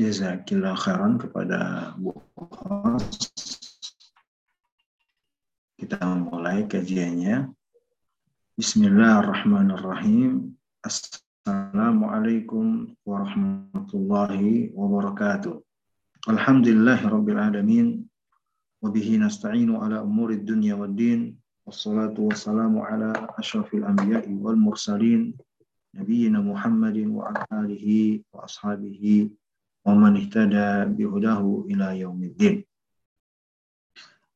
Jazakillah khairan kepada Bu Kita mulai kajiannya. Bismillahirrahmanirrahim. Assalamualaikum warahmatullahi wabarakatuh. Alhamdulillahi rabbil alamin. Wabihi nasta'inu ala umuri dunya wad din. Wassalatu wassalamu ala ashrafil anbiya'i wal mursalin. Nabiyyina Muhammadin wa ala alihi wa ashabihi wa man bihudahu ila yaumiddin.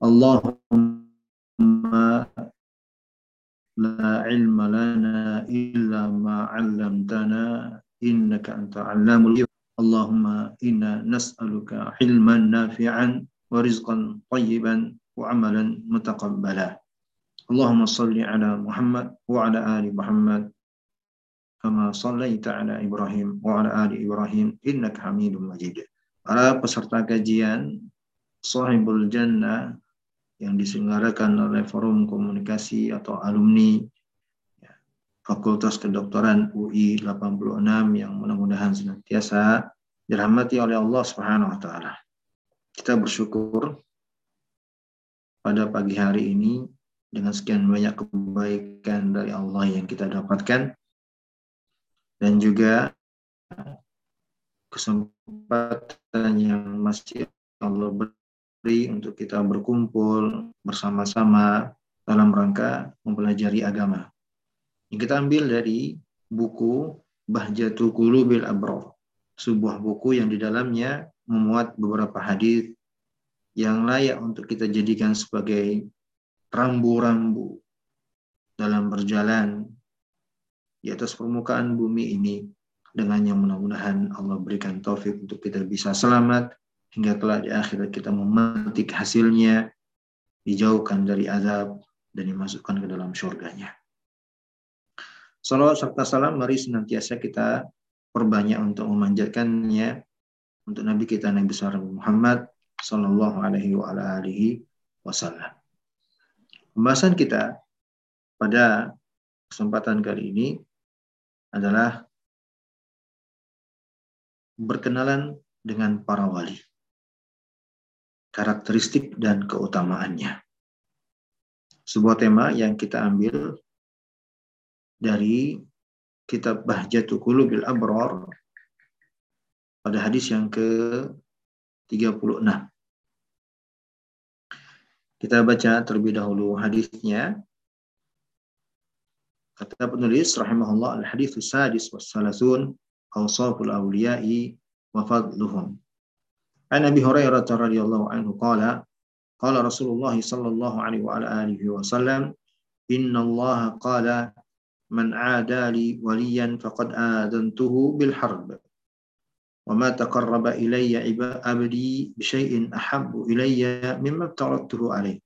Allahumma la ilma lana illa ma 'allamtana innaka anta 'allamul. Allahumma inna nas'aluka ilman nafi'an wa rizqan wa amalan mutaqabbala. Allahumma salli Muhammad wa ala ali Muhammad kama sallaita ala Ibrahim wa ala ali Ibrahim innaka Hamidum Majid. Para peserta kajian Sahibul Jannah yang diselenggarakan oleh Forum Komunikasi atau alumni ya, Fakultas Kedokteran UI 86 yang mudah-mudahan senantiasa dirahmati oleh Allah Subhanahu wa taala. Kita bersyukur pada pagi hari ini dengan sekian banyak kebaikan dari Allah yang kita dapatkan dan juga kesempatan yang masih Allah beri untuk kita berkumpul bersama-sama dalam rangka mempelajari agama. Yang kita ambil dari buku Bahjatul Qulubil Abrar, sebuah buku yang di dalamnya memuat beberapa hadis yang layak untuk kita jadikan sebagai rambu-rambu dalam berjalan di atas permukaan bumi ini dengan yang mudah-mudahan Allah berikan taufik untuk kita bisa selamat hingga kelak di akhirat kita memetik hasilnya dijauhkan dari azab dan dimasukkan ke dalam surganya. Salawat serta salam mari senantiasa kita perbanyak untuk memanjatkannya untuk Nabi kita Nabi besar Muhammad Sallallahu Alaihi Wasallam. Pembahasan kita pada kesempatan kali ini adalah berkenalan dengan para wali. Karakteristik dan keutamaannya. Sebuah tema yang kita ambil dari kitab Bahjatul Qulubil Abrar pada hadis yang ke-36. Kita baca terlebih dahulu hadisnya كتب ابن اليس رحمه الله الحديث السادس والثلاثون أوصاف الأولياء وفضلهم. عن أبي هريرة رضي الله عنه قال قال رسول الله صلى الله عليه وعلى آله وسلم إن الله قال من عادى لي وليا فقد آذنته بالحرب وما تقرب إلي عبدي بشيء أحب إلي مما افترضته عليه.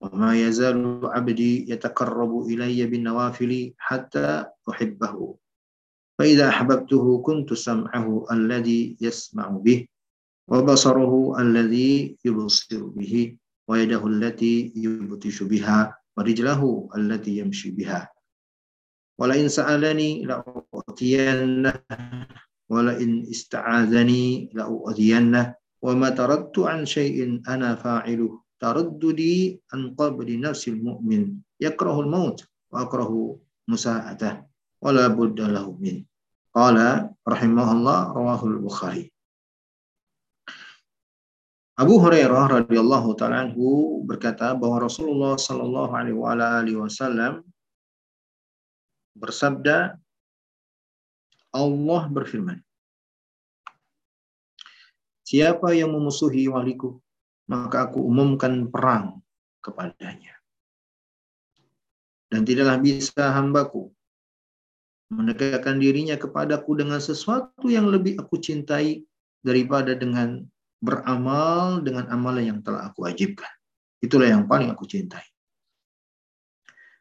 وما يزال عبدي يتقرب إلي بالنوافل حتى أحبه. فإذا أحببته كنت سمعه الذي يسمع به وبصره الذي يبصر به ويده التي يبطش بها ورجله التي يمشي بها. ولئن سألني لأعطينه ولئن استعاذني لأؤذينه. وما تردت عن شيء أنا فاعله. Taraddudi an qabli nafsil mu'min. Yakrahul maut wa akrahu musa'atah. Wala budda lahu min. Qala rahimahullah rawahul bukhari. Abu Hurairah radhiyallahu taala anhu berkata bahwa Rasulullah sallallahu alaihi wasallam bersabda Allah berfirman Siapa yang memusuhi waliku maka aku umumkan perang kepadanya. Dan tidaklah bisa hambaku mendekatkan dirinya kepadaku dengan sesuatu yang lebih aku cintai daripada dengan beramal dengan amalan yang telah aku wajibkan. Itulah yang paling aku cintai.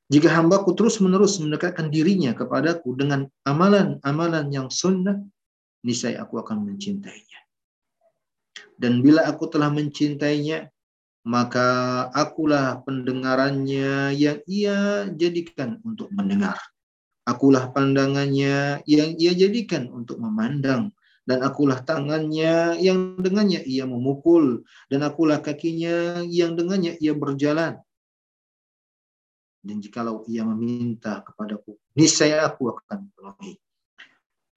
Jika hambaku terus-menerus mendekatkan dirinya kepadaku dengan amalan-amalan yang sunnah, niscaya aku akan mencintainya. Dan bila aku telah mencintainya, maka akulah pendengarannya yang ia jadikan untuk mendengar. Akulah pandangannya yang ia jadikan untuk memandang. dan akulah tangannya yang dengannya ia memukul dan akulah kakinya yang dengannya ia berjalan dan jikalau ia meminta kepadaku niscaya aku akan penuhi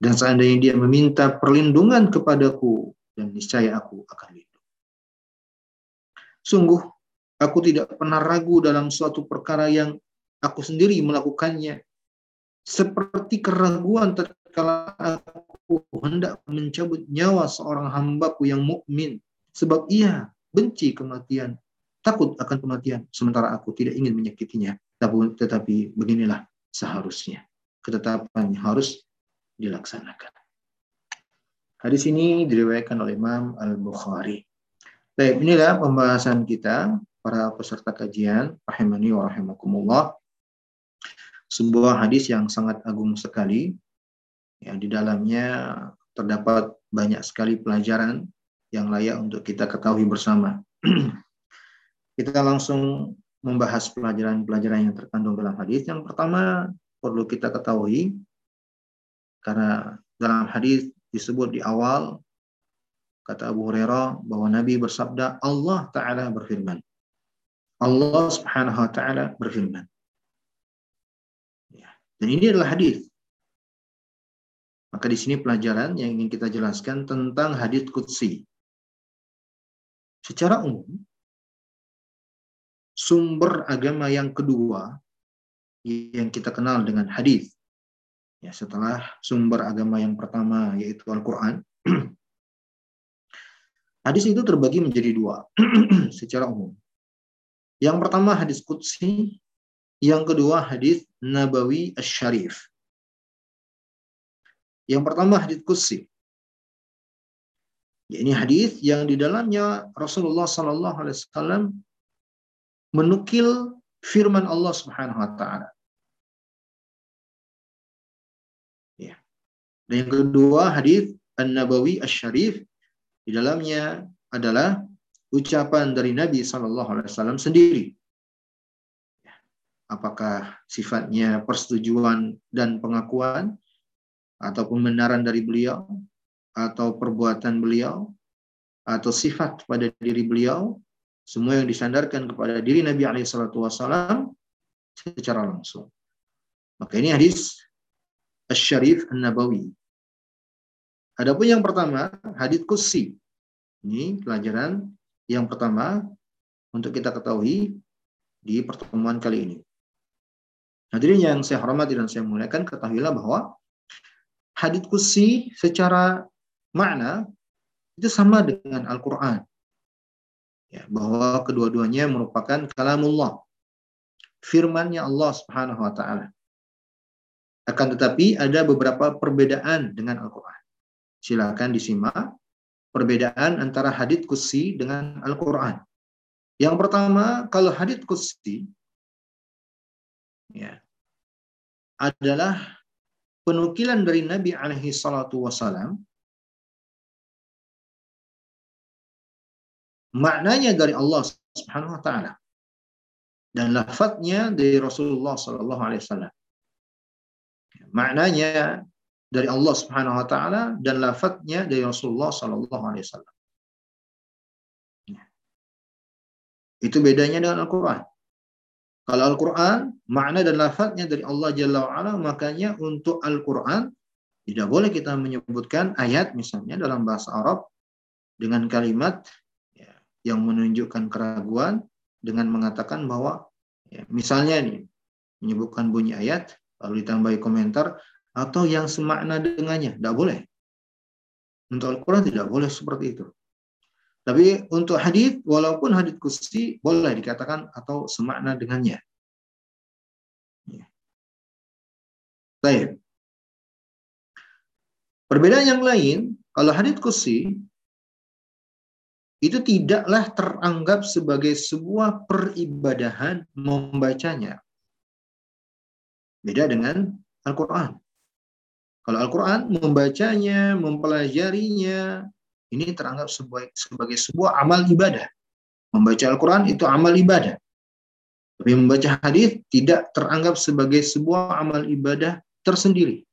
dan seandainya dia meminta perlindungan kepadaku dan niscaya aku akan lindung sungguh aku tidak pernah ragu dalam suatu perkara yang aku sendiri melakukannya. Seperti keraguan tatkala aku hendak mencabut nyawa seorang hambaku yang mukmin sebab ia benci kematian takut akan kematian sementara aku tidak ingin menyakitinya. Tapi, tetapi beginilah seharusnya. Ketetapan harus dilaksanakan hadis ini diriwayatkan oleh Imam Al Bukhari baik inilah pembahasan kita para peserta kajian rahimani wa rahimakumullah sebuah hadis yang sangat agung sekali. Ya, di dalamnya terdapat banyak sekali pelajaran yang layak untuk kita ketahui bersama. kita langsung membahas pelajaran-pelajaran yang terkandung dalam hadis. Yang pertama perlu kita ketahui karena dalam hadis disebut di awal kata Abu Hurairah bahwa Nabi bersabda Allah taala berfirman. Allah Subhanahu wa taala berfirman. Dan ini adalah hadis. Maka di sini pelajaran yang ingin kita jelaskan tentang hadis qudsi. Secara umum, sumber agama yang kedua yang kita kenal dengan hadis. Ya, setelah sumber agama yang pertama yaitu Al-Qur'an. hadis itu terbagi menjadi dua secara umum. Yang pertama hadis qudsi, yang kedua hadis Nabawi Asy-Syarif. Yang pertama hadis Qudsi. Ya, ini hadis yang di dalamnya Rasulullah Sallallahu Alaihi Wasallam menukil firman Allah Subhanahu Wa Taala. Dan yang kedua hadis An-Nabawi Asy-Syarif di dalamnya adalah ucapan dari Nabi Sallallahu Alaihi Wasallam sendiri apakah sifatnya persetujuan dan pengakuan atau pembenaran dari beliau atau perbuatan beliau atau sifat pada diri beliau semua yang disandarkan kepada diri Nabi Alaihissalam secara langsung. Maka ini hadis Asy-Syarif An-Nabawi. Adapun yang pertama, hadis Qudsi. Ini pelajaran yang pertama untuk kita ketahui di pertemuan kali ini. Hadirin yang saya hormati dan saya muliakan, ketahuilah bahwa hadits kursi secara makna itu sama dengan Al-Quran. Ya, bahwa kedua-duanya merupakan kalamullah. Firmannya Allah subhanahu wa ta'ala. Akan tetapi ada beberapa perbedaan dengan Al-Quran. Silakan disimak perbedaan antara hadits kursi dengan Al-Quran. Yang pertama, kalau hadits kursi, ya, adalah penukilan dari Nabi alaihi salatu wasalam maknanya dari Allah Subhanahu wa taala dan lafadznya dari Rasulullah sallallahu alaihi wasallam. Maknanya dari Allah Subhanahu wa taala dan lafadznya dari Rasulullah sallallahu alaihi wasallam. Itu bedanya dengan Al-Qur'an. Kalau Al-Quran, makna dan lafadznya dari Allah Jalla wa'ala, makanya untuk Al-Quran, tidak boleh kita menyebutkan ayat misalnya dalam bahasa Arab dengan kalimat ya, yang menunjukkan keraguan dengan mengatakan bahwa ya, misalnya nih menyebutkan bunyi ayat lalu ditambahi komentar atau yang semakna dengannya tidak boleh untuk Al-Quran tidak boleh seperti itu tapi untuk hadis, walaupun hadis kursi boleh dikatakan atau semakna dengannya. Ya. Baik. Perbedaan yang lain, kalau hadis kursi itu tidaklah teranggap sebagai sebuah peribadahan membacanya. Beda dengan Al-Quran. Kalau Al-Quran membacanya, mempelajarinya, ini teranggap sebagai, sebagai sebuah amal ibadah. Membaca Al-Quran itu amal ibadah. Tapi membaca hadis tidak teranggap sebagai sebuah amal ibadah tersendiri.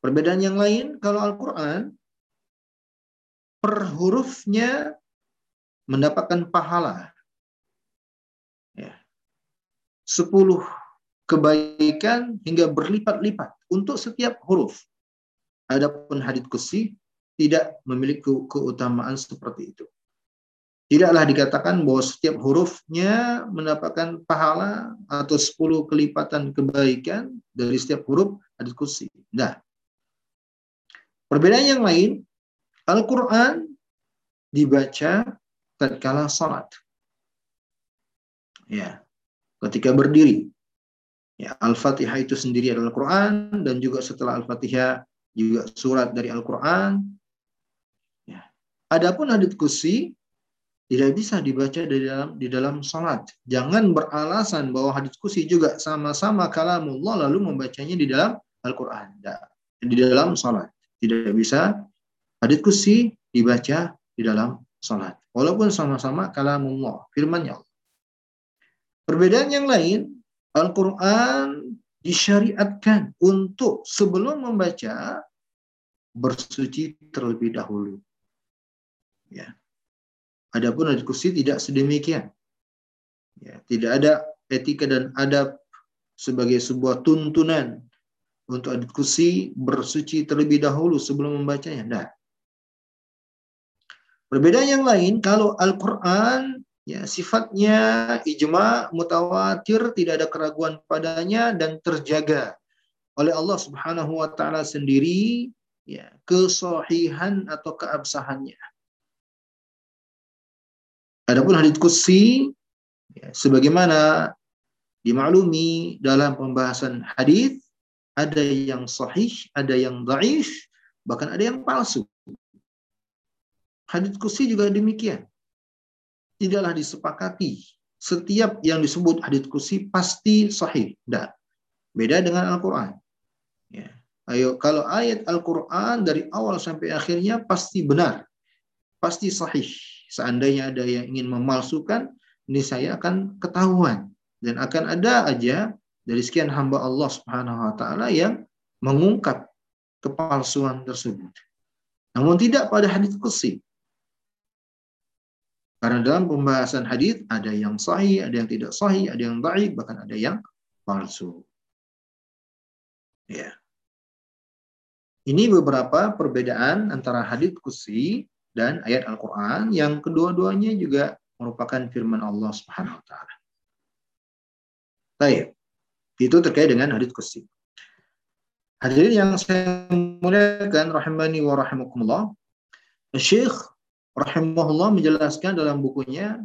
Perbedaan yang lain kalau Al-Quran per hurufnya mendapatkan pahala. Ya. Kebaikan hingga berlipat-lipat untuk setiap huruf. Adapun hadits kursi tidak memiliki keutamaan seperti itu. Tidaklah dikatakan bahwa setiap hurufnya mendapatkan pahala atau 10 kelipatan kebaikan dari setiap huruf hadits kursi. Tidak. Perbedaan yang lain, Al-Quran dibaca tatkala salat. Ya, ketika berdiri. Ya, Al-Fatihah itu sendiri adalah Al-Quran dan juga setelah Al-Fatihah juga surat dari Al-Quran. Ya. Adapun hadits kursi tidak bisa dibaca di dalam di dalam salat. Jangan beralasan bahwa hadits kursi juga sama-sama kalamullah lalu membacanya di dalam Al-Qur'an. Di dalam salat. Tidak bisa hadits kursi dibaca di dalam salat. Walaupun sama-sama kalamullah, firman Allah. Perbedaan yang lain, Al-Qur'an disyariatkan untuk sebelum membaca bersuci terlebih dahulu. Ya, Adapun diskusi tidak sedemikian. Ya, tidak ada etika dan adab sebagai sebuah tuntunan untuk diskusi bersuci terlebih dahulu sebelum membacanya. Nah, perbedaan yang lain kalau Al-Quran ya sifatnya ijma mutawatir tidak ada keraguan padanya dan terjaga oleh Allah Subhanahu wa taala sendiri ya kesohihan atau keabsahannya Adapun hadits kursi ya, sebagaimana dimaklumi dalam pembahasan hadis ada yang sahih, ada yang dhaif, bahkan ada yang palsu. Hadits kursi juga demikian. Tidaklah disepakati setiap yang disebut hadits kursi pasti sahih. Tidak. Beda dengan Al-Quran. Ya. Ayo, kalau ayat Al-Quran dari awal sampai akhirnya pasti benar. Pasti sahih seandainya ada yang ingin memalsukan, ini saya akan ketahuan dan akan ada aja dari sekian hamba Allah Subhanahu wa taala yang mengungkap kepalsuan tersebut. Namun tidak pada hadis kursi. Karena dalam pembahasan hadis ada yang sahih, ada yang tidak sahih, ada yang baik, bahkan ada yang palsu. Ya. Ini beberapa perbedaan antara hadis kursi dan ayat Al-Quran yang kedua-duanya juga merupakan firman Allah Subhanahu wa taala. Baik. Itu terkait dengan hadits kursi. Hadirin yang saya muliakan rahimani wa rahimakumullah. Syekh rahimahullah menjelaskan dalam bukunya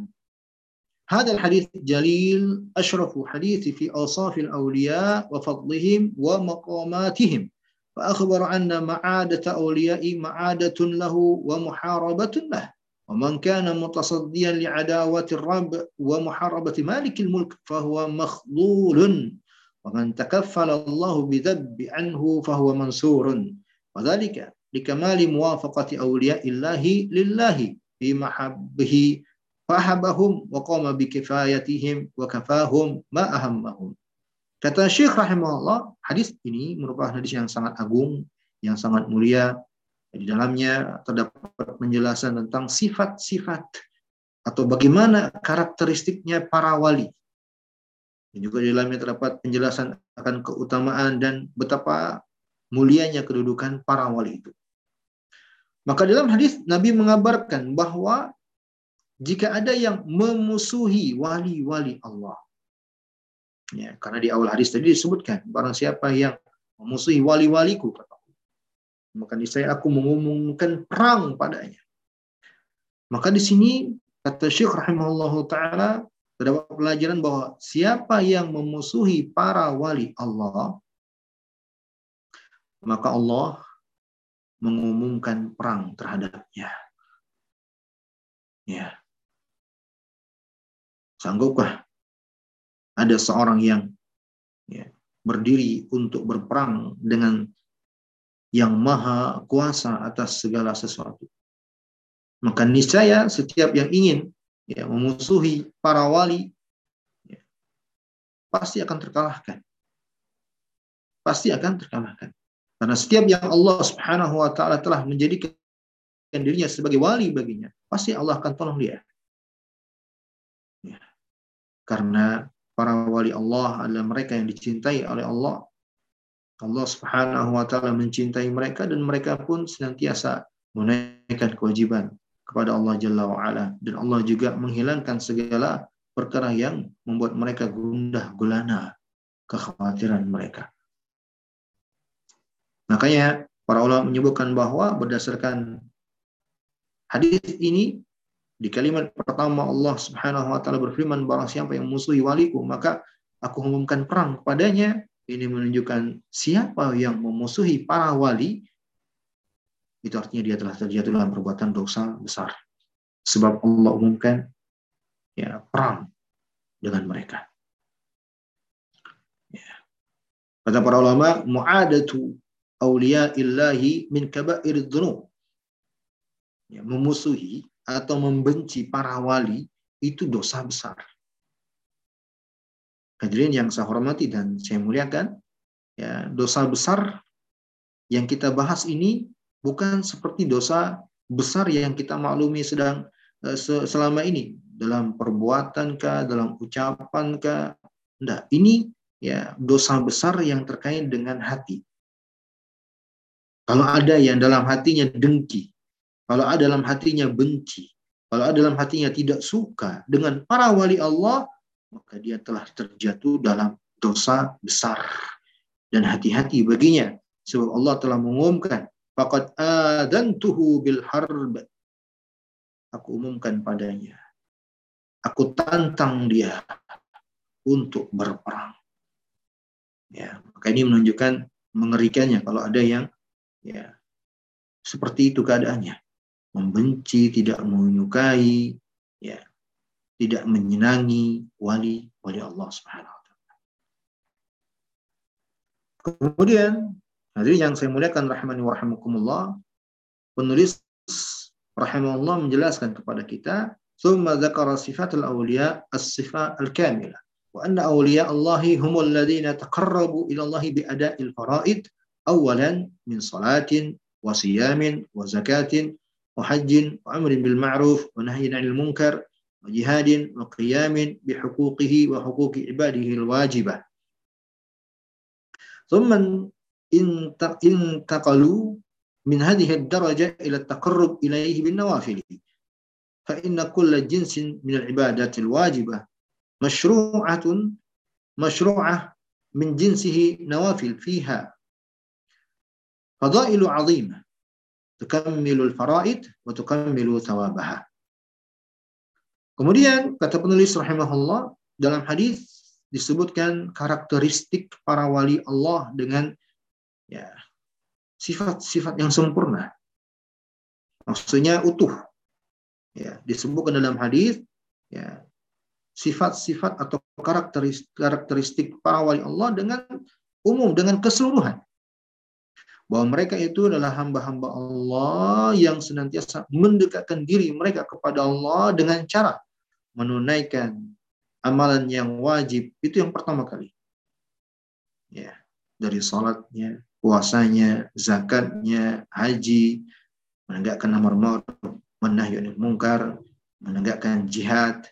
هذا الحديث جليل أشرف حديث في أوصاف الأولياء وفضلهم ومقاماتهم فأخبر أن معادة أولياء معادة له ومحاربة له ومن كان متصديا لعداوة الرب ومحاربة مالك الملك فهو مخذول ومن تكفل الله بذب عنه فهو منصور وذلك likamali muwafaqati awliya illahi lillahi bi mahabbihi fahabahum wa qama bi kifayatihim wa kafahum ma ahammahum. Kata Syekh rahimahullah, hadis ini merupakan hadis yang sangat agung, yang sangat mulia. Di dalamnya terdapat penjelasan tentang sifat-sifat atau bagaimana karakteristiknya para wali. Dan juga di dalamnya terdapat penjelasan akan keutamaan dan betapa mulianya kedudukan para wali itu. Maka dalam hadis Nabi mengabarkan bahwa jika ada yang memusuhi wali-wali Allah, Ya, karena di awal hadis tadi disebutkan barang siapa yang memusuhi wali-waliku maka saya aku mengumumkan perang padanya. Maka di sini kata Syekh rahimahullah taala terdapat pelajaran bahwa siapa yang memusuhi para wali Allah maka Allah mengumumkan perang terhadapnya. Ya. Sanggupkah ada seorang yang ya, berdiri untuk berperang dengan yang maha kuasa atas segala sesuatu. Maka niscaya setiap yang ingin ya, memusuhi para wali ya, pasti akan terkalahkan. Pasti akan terkalahkan. Karena setiap yang Allah Subhanahu wa taala telah menjadikan dirinya sebagai wali baginya, pasti Allah akan tolong dia. Ya. Karena para wali Allah adalah mereka yang dicintai oleh Allah. Allah Subhanahu wa taala mencintai mereka dan mereka pun senantiasa menunaikan kewajiban kepada Allah Jalla wa ala dan Allah juga menghilangkan segala perkara yang membuat mereka gundah gulana kekhawatiran mereka. Makanya para ulama menyebutkan bahwa berdasarkan hadis ini di kalimat pertama Allah Subhanahu wa taala berfirman barang siapa yang musuhi waliku maka aku umumkan perang kepadanya. Ini menunjukkan siapa yang memusuhi para wali itu artinya dia telah terjatuh dalam perbuatan dosa besar. Sebab Allah umumkan ya perang dengan mereka. Ya. Kata para ulama, mu'adatu awliya illahi min kabair. Ya, memusuhi atau membenci para wali itu dosa besar. Hadirin yang saya hormati dan saya muliakan, ya, dosa besar yang kita bahas ini bukan seperti dosa besar yang kita maklumi sedang uh, selama ini dalam perbuatan kah, dalam ucapan kah. Enggak, ini ya dosa besar yang terkait dengan hati. Kalau ada yang dalam hatinya dengki, kalau ada dalam hatinya benci, kalau ada dalam hatinya tidak suka dengan para wali Allah, maka dia telah terjatuh dalam dosa besar. Dan hati-hati baginya. Sebab Allah telah mengumumkan, Faqad adantuhu bil. Aku umumkan padanya. Aku tantang dia untuk berperang. Ya, maka ini menunjukkan mengerikannya kalau ada yang Ya. Seperti itu keadaannya. Membenci, tidak menyukai, ya, tidak menyenangi wali wali Allah Subhanahu wa taala. Kemudian hadirin yang saya muliakan rahmani wa rahimakumullah, penulis rahimahullah menjelaskan kepada kita ثم ذكر صفات الأولياء الصفة الكاملة وأن أولياء الله هم الذين تقربوا إلى الله بأداء الفرائض أولا من صلاة وصيام وزكاة وحج وأمر بالمعروف ونهي عن المنكر وجهاد وقيام بحقوقه وحقوق عباده الواجبة. ثم انتقلوا من هذه الدرجة إلى التقرب إليه بالنوافل. فإن كل جنس من العبادات الواجبة مشروعة مشروعة من جنسه نوافل فيها. Fadailu azimah tukammilul faraid wa tukammilu thawabaha. Kemudian kata penulis rahimahullah dalam hadis disebutkan karakteristik para wali Allah dengan ya sifat-sifat yang sempurna. Maksudnya utuh. Ya, disebutkan dalam hadis ya sifat-sifat atau karakteristik, karakteristik para wali Allah dengan umum dengan keseluruhan bahwa mereka itu adalah hamba-hamba Allah yang senantiasa mendekatkan diri mereka kepada Allah dengan cara menunaikan amalan yang wajib itu yang pertama kali. Ya, dari salatnya, puasanya, zakatnya, haji, menegakkan amar ma'ruf, menahi mungkar, menegakkan jihad,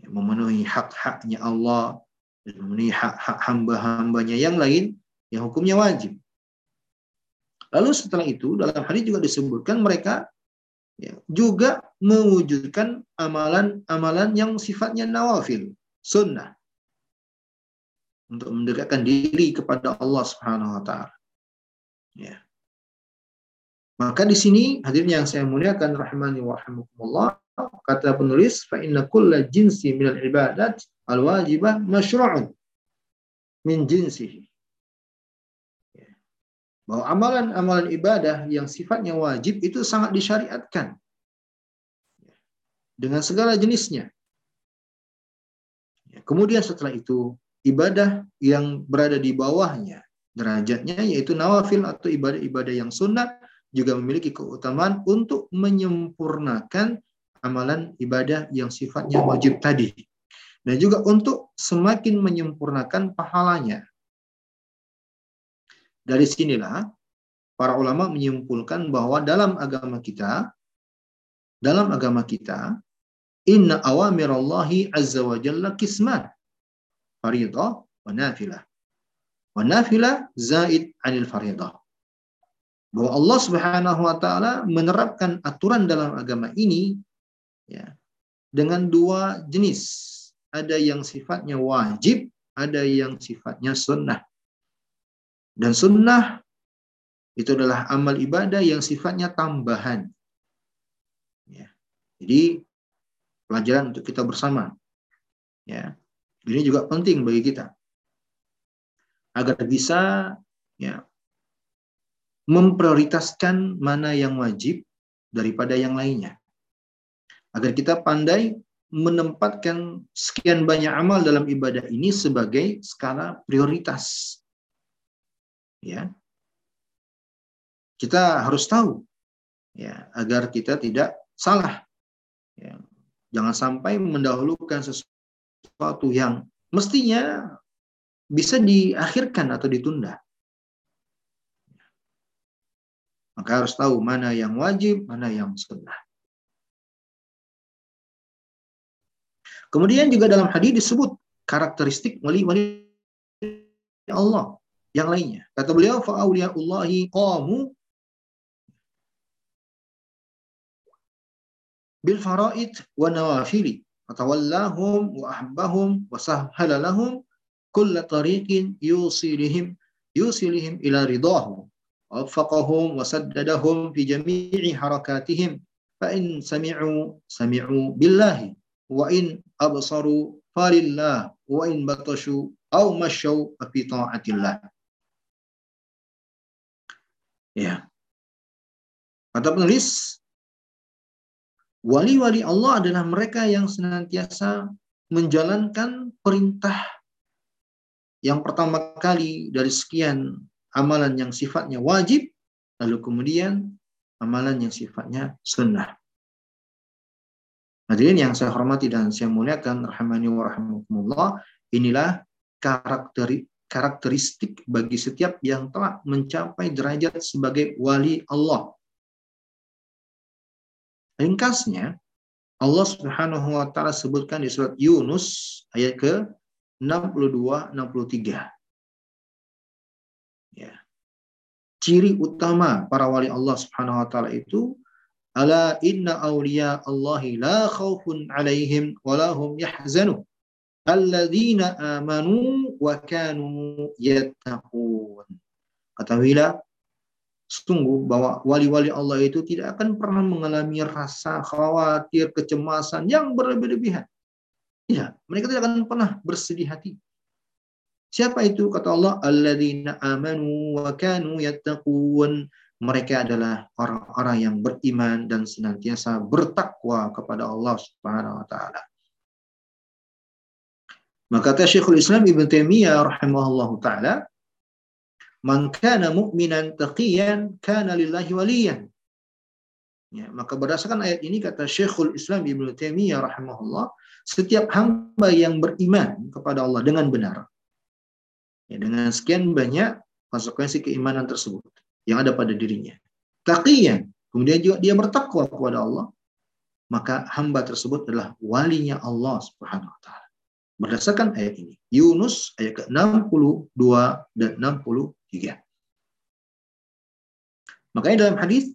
ya, memenuhi hak-haknya Allah dan memenuhi hak-hak hamba-hambanya yang lain yang hukumnya wajib. Lalu setelah itu dalam hadis juga disebutkan mereka ya, juga mewujudkan amalan-amalan yang sifatnya nawafil, sunnah. Untuk mendekatkan diri kepada Allah Subhanahu wa taala. Ya. Maka di sini hadirin yang saya muliakan rahimani wa rahimakumullah kata penulis fa inna kulla jinsi minal ibadat al wajibah masyru'un min jinsihi bahwa amalan-amalan ibadah yang sifatnya wajib itu sangat disyariatkan. Dengan segala jenisnya. Kemudian setelah itu ibadah yang berada di bawahnya derajatnya yaitu nawafil atau ibadah-ibadah yang sunnah juga memiliki keutamaan untuk menyempurnakan amalan ibadah yang sifatnya wajib tadi. Dan juga untuk semakin menyempurnakan pahalanya dari sinilah para ulama menyimpulkan bahwa dalam agama kita, dalam agama kita, inna awamirallahi azza wa jalla kisman. Faridah wa nafilah. Wa nafilah zaid anil faridah. Bahwa Allah subhanahu wa ta'ala menerapkan aturan dalam agama ini ya, dengan dua jenis. Ada yang sifatnya wajib, ada yang sifatnya sunnah. Dan sunnah itu adalah amal ibadah yang sifatnya tambahan. Ya. Jadi pelajaran untuk kita bersama. Ya. Ini juga penting bagi kita agar bisa ya memprioritaskan mana yang wajib daripada yang lainnya. Agar kita pandai menempatkan sekian banyak amal dalam ibadah ini sebagai skala prioritas. Ya kita harus tahu ya agar kita tidak salah. Ya. Jangan sampai mendahulukan sesuatu yang mestinya bisa diakhirkan atau ditunda. Maka harus tahu mana yang wajib, mana yang sunnah. Kemudian juga dalam hadis disebut karakteristik wali-wali Allah yang lainnya. Kata beliau, fa'auliya'ullahi qamu bil faraid wa nawafili fatawallahum wa ahbahum wa sahhala lahum kull tariqin yusilihim yusilihim ila ridahu ووفقهم وسددهم في جميع حركاتهم فإن سمعوا سمعوا بالله وإن أبصروا فلله وإن بطشوا أو مشوا ففي طاعة الله Ya. Kata penulis, Wali-wali Allah adalah mereka yang senantiasa menjalankan perintah yang pertama kali dari sekian amalan yang sifatnya wajib, lalu kemudian amalan yang sifatnya sunnah. Hadirin yang saya hormati dan saya muliakan, rahmani wa rahmatullah, inilah karakter, karakteristik bagi setiap yang telah mencapai derajat sebagai wali Allah. Ringkasnya, Allah Subhanahu wa taala sebutkan di surat Yunus ayat ke 62 63. Ya. Ciri utama para wali Allah Subhanahu wa taala itu ala inna awliya Allahi la khaufun alaihim wa lahum yahzanu alladzina amanu wa kanu yattaqun. Ketahuilah sungguh bahwa wali-wali Allah itu tidak akan pernah mengalami rasa khawatir, kecemasan yang berlebih-lebihan. Tidak, mereka tidak akan pernah bersedih hati. Siapa itu? Kata Allah, alladzina amanu wa kanu yattaqun. Mereka adalah orang-orang yang beriman dan senantiasa bertakwa kepada Allah Subhanahu wa taala. Maka kata Syekhul Islam Ibn Taimiyah rahimahullahu taala, Man kana mu'minan taqiyan kana lillahi waliyan. Ya, maka berdasarkan ayat ini kata Syekhul Islam Ibnu Taimiyah rahimahullah, setiap hamba yang beriman kepada Allah dengan benar, ya, dengan sekian banyak konsekuensi keimanan tersebut yang ada pada dirinya. Taqiyan, kemudian juga dia bertakwa kepada Allah, maka hamba tersebut adalah walinya Allah Subhanahu wa taala. Berdasarkan ayat ini. Yunus ayat ke-62 dan 60 tiga. Makanya dalam hadis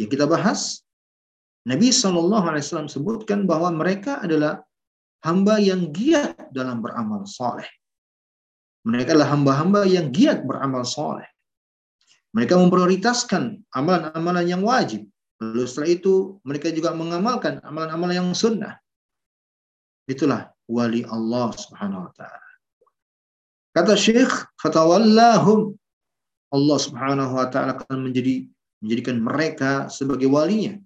yang kita bahas, Nabi Wasallam sebutkan bahwa mereka adalah hamba yang giat dalam beramal soleh. Mereka adalah hamba-hamba yang giat beramal soleh. Mereka memprioritaskan amalan-amalan yang wajib. Lalu setelah itu mereka juga mengamalkan amalan-amalan yang sunnah. Itulah wali Allah Subhanahu wa taala. Kata Syekh, fatawallahum. Allah Subhanahu wa taala akan menjadi menjadikan mereka sebagai walinya.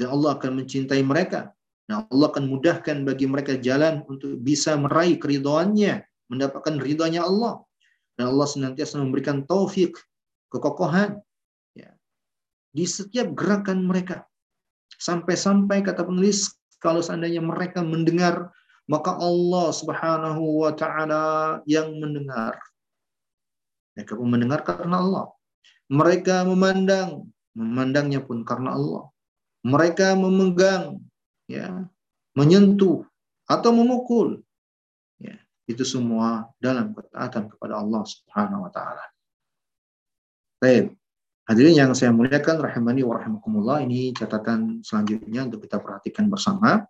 Dan Allah akan mencintai mereka. Nah, Allah akan mudahkan bagi mereka jalan untuk bisa meraih keridhaannya, mendapatkan ridhanya Allah. Dan Allah senantiasa memberikan taufik, kekokohan ya, di setiap gerakan mereka. Sampai-sampai kata penulis, kalau seandainya mereka mendengar maka Allah Subhanahu wa taala yang mendengar. Mereka pun mendengar karena Allah. Mereka memandang, memandangnya pun karena Allah. Mereka memegang, ya, menyentuh atau memukul. Ya, itu semua dalam ketaatan kepada Allah Subhanahu wa taala. Baik. Hadirin yang saya muliakan rahimani wa rahimakumullah ini catatan selanjutnya untuk kita perhatikan bersama.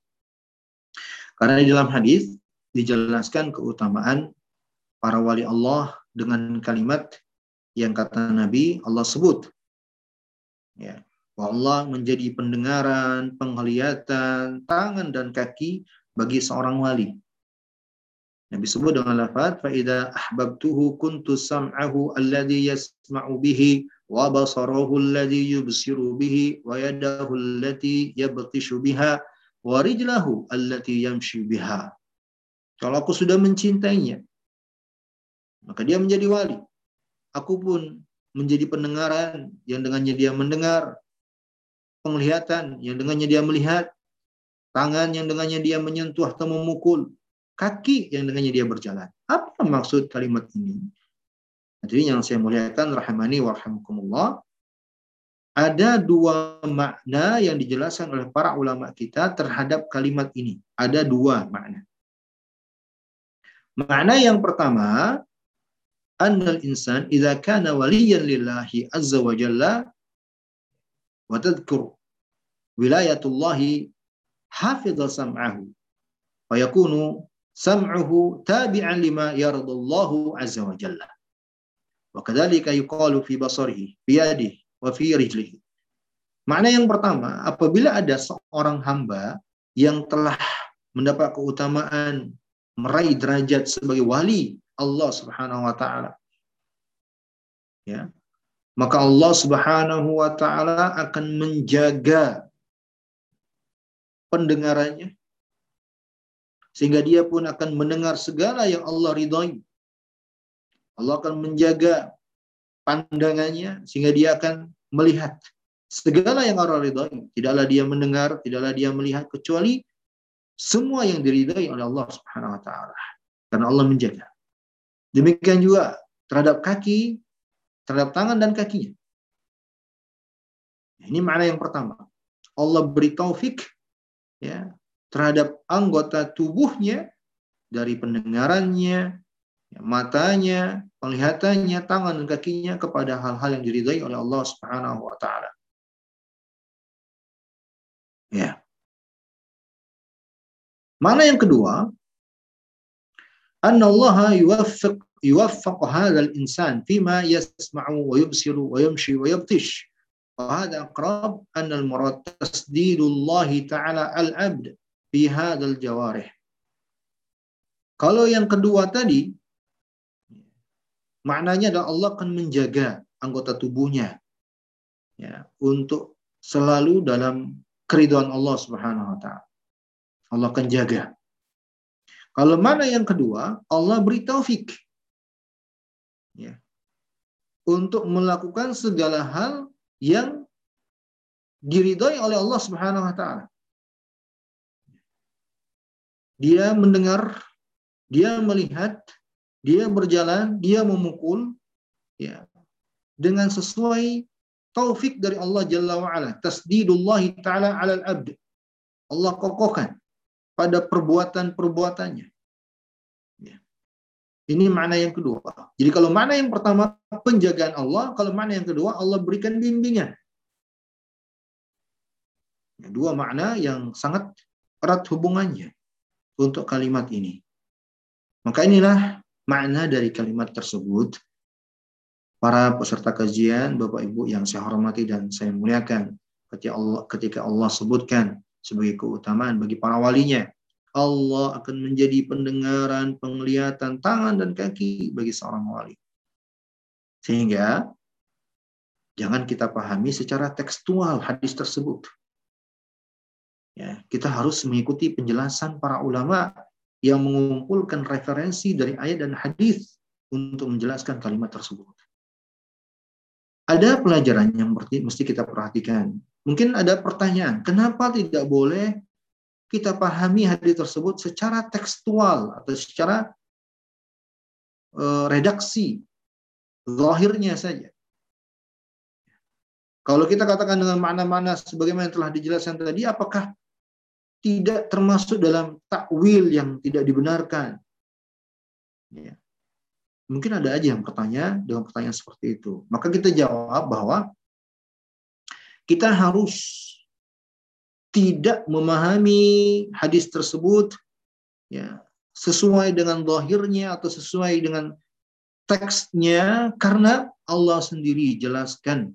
Karena di dalam hadis dijelaskan keutamaan para wali Allah dengan kalimat yang kata Nabi Allah sebut. Ya, Allah menjadi pendengaran, penglihatan, tangan dan kaki bagi seorang wali. Nabi sebut dengan lafaz fa idza ahbabtuhu kuntu sam'ahu alladhi yasma'u bihi wa basarahu alladhi yubsiru bihi wa yadahu allati yabtishu biha wa rijlahu allati yamshi biha. Kalau aku sudah mencintainya, maka dia menjadi wali. Aku pun menjadi pendengaran yang dengannya dia mendengar, penglihatan yang dengannya dia melihat, tangan yang dengannya dia menyentuh atau memukul, kaki yang dengannya dia berjalan. Apa maksud kalimat ini? Jadi yang saya muliakan rahimani wa rahimakumullah, ada dua makna yang dijelaskan oleh para ulama kita terhadap kalimat ini. Ada dua makna. Makna yang pertama, annal insan idza kana waliyan lillahi azza wa jalla wa tadhkur wilayatullahi hafidha sam'ahu wa yakunu sam'uhu tabi'an lima yardallahu azza wa jalla wa kadzalika yuqalu fi basarihi biyadihi wa fi rijlihi yang pertama, apabila ada seorang hamba yang telah mendapat keutamaan meraih derajat sebagai wali Allah Subhanahu wa taala. Ya. Maka Allah Subhanahu wa taala akan menjaga pendengarannya sehingga dia pun akan mendengar segala yang Allah ridhoi. Allah akan menjaga pandangannya sehingga dia akan melihat segala yang Allah ridhoi. Tidaklah dia mendengar, tidaklah dia melihat kecuali semua yang diridhai oleh Allah Subhanahu wa taala. Karena Allah menjaga. Demikian juga terhadap kaki, terhadap tangan dan kakinya. Ini makna yang pertama. Allah beri taufik ya terhadap anggota tubuhnya dari pendengarannya, ya, Ya, matanya, penglihatannya, tangan dan kakinya kepada hal-hal yang diridhai oleh Allah Subhanahu wa taala. Ya. Mana yang kedua? Anna Allah yuwaffiq yuwaffiq hadzal insan fima yasma'u wa yubsiru wa yamshi wa yabtish. Wa hadha aqrab anna al-murad tasdidullah ta'ala al-abd fi hadzal jawarih. Kalau yang kedua tadi, maknanya adalah Allah akan menjaga anggota tubuhnya ya, untuk selalu dalam keriduan Allah Subhanahu wa taala. Allah akan jaga. Kalau mana yang kedua, Allah beri taufik. Ya. Untuk melakukan segala hal yang diridhoi oleh Allah Subhanahu wa taala. Dia mendengar, dia melihat, dia berjalan, dia memukul ya dengan sesuai taufik dari Allah Jalla wa ala. Tasdidullah taala 'alal abd. Allah kokohkan pada perbuatan-perbuatannya. Ya. Ini makna yang kedua. Jadi kalau makna yang pertama penjagaan Allah, kalau makna yang kedua Allah berikan bimbingan. Ya, dua makna yang sangat erat hubungannya untuk kalimat ini. Maka inilah makna dari kalimat tersebut. Para peserta kajian, Bapak Ibu yang saya hormati dan saya muliakan, ketika Allah, ketika Allah sebutkan sebagai keutamaan bagi para walinya. Allah akan menjadi pendengaran, penglihatan, tangan, dan kaki bagi seorang wali. Sehingga jangan kita pahami secara tekstual hadis tersebut. Ya, kita harus mengikuti penjelasan para ulama yang mengumpulkan referensi dari ayat dan hadis untuk menjelaskan kalimat tersebut. Ada pelajaran yang mesti kita perhatikan Mungkin ada pertanyaan, kenapa tidak boleh kita pahami hadis tersebut secara tekstual atau secara uh, redaksi, zahirnya saja. Kalau kita katakan dengan makna-makna sebagaimana yang telah dijelaskan tadi, apakah tidak termasuk dalam takwil yang tidak dibenarkan? Ya. Mungkin ada aja yang bertanya dengan pertanyaan seperti itu. Maka kita jawab bahwa kita harus tidak memahami hadis tersebut ya sesuai dengan dohirnya atau sesuai dengan teksnya karena Allah sendiri jelaskan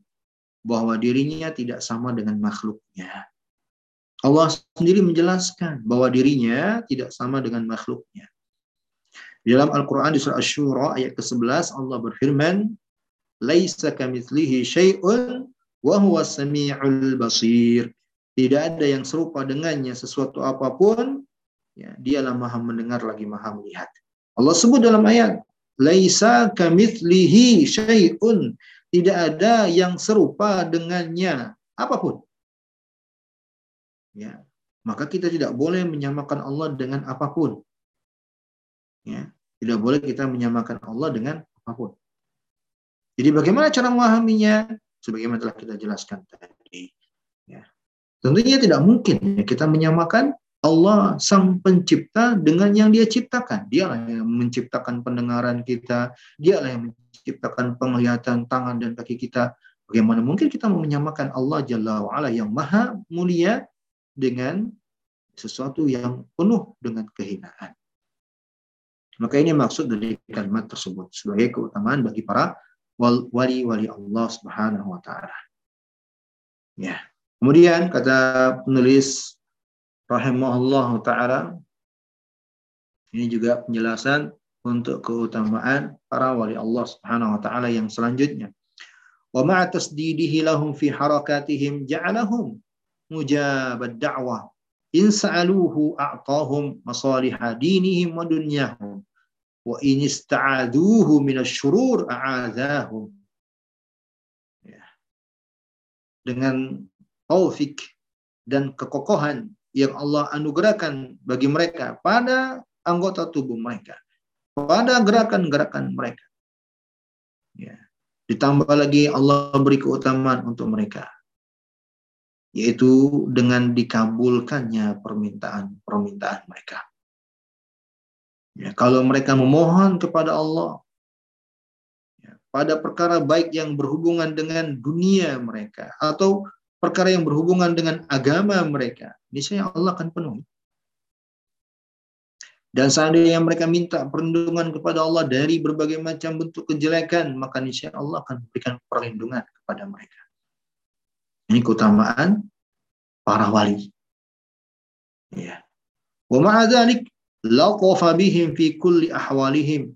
bahwa dirinya tidak sama dengan makhluknya. Allah sendiri menjelaskan bahwa dirinya tidak sama dengan makhluknya. Di dalam Al-Quran di surah Ash-Shura ayat ke-11 Allah berfirman, Laisa kamitslihi syai'un wa huwa sami'ul basir. Tidak ada yang serupa dengannya sesuatu apa pun, ya, dialah maha mendengar lagi maha melihat. Allah sebut dalam ayat, Laisa kamitslihi syai'un. Tidak ada yang serupa dengannya apa pun. Ya, maka kita tidak boleh menyamakan Allah dengan apa pun. Ya, tidak boleh kita menyamakan Allah dengan apa pun. Jadi bagaimana cara memahaminya? Sebagaimana telah kita jelaskan tadi. Ya. Tentunya tidak mungkin kita menyamakan Allah sang pencipta dengan yang dia ciptakan. Dialah yang menciptakan pendengaran kita, dialah yang menciptakan penglihatan tangan dan kaki kita. Bagaimana mungkin kita menyamakan Allah Jalla wa'ala yang maha mulia dengan sesuatu yang penuh dengan kehinaan. Maka ini maksud dari kalimat tersebut sebagai keutamaan bagi para wali-wali Allah Subhanahu wa taala. Ya. Kemudian kata penulis rahimahullah taala ini juga penjelasan untuk keutamaan para wali Allah Subhanahu wa taala yang selanjutnya. Wa ma'a tasdidihi lahum fi harakatihim ja'alahum mujabad da'wah in sa'aluhu a'tahum masalih dinihim wa dunyahum wa in ista'aduhu min asy-syurur a'adzahum ya. dengan taufik dan kekokohan yang Allah anugerahkan bagi mereka pada anggota tubuh mereka, pada gerakan-gerakan mereka. Ya. Ditambah lagi Allah beri keutamaan untuk mereka, yaitu dengan dikabulkannya permintaan-permintaan mereka. Ya, kalau mereka memohon kepada Allah ya, pada perkara baik yang berhubungan dengan dunia mereka atau perkara yang berhubungan dengan agama mereka, niscaya Allah akan penuhi. Dan seandainya mereka minta perlindungan kepada Allah dari berbagai macam bentuk kejelekan, maka niscaya Allah akan memberikan perlindungan kepada mereka. Ini keutamaan para wali. Ya. Wa ma'a dzalik laqafa bihim fi kulli ahwalihim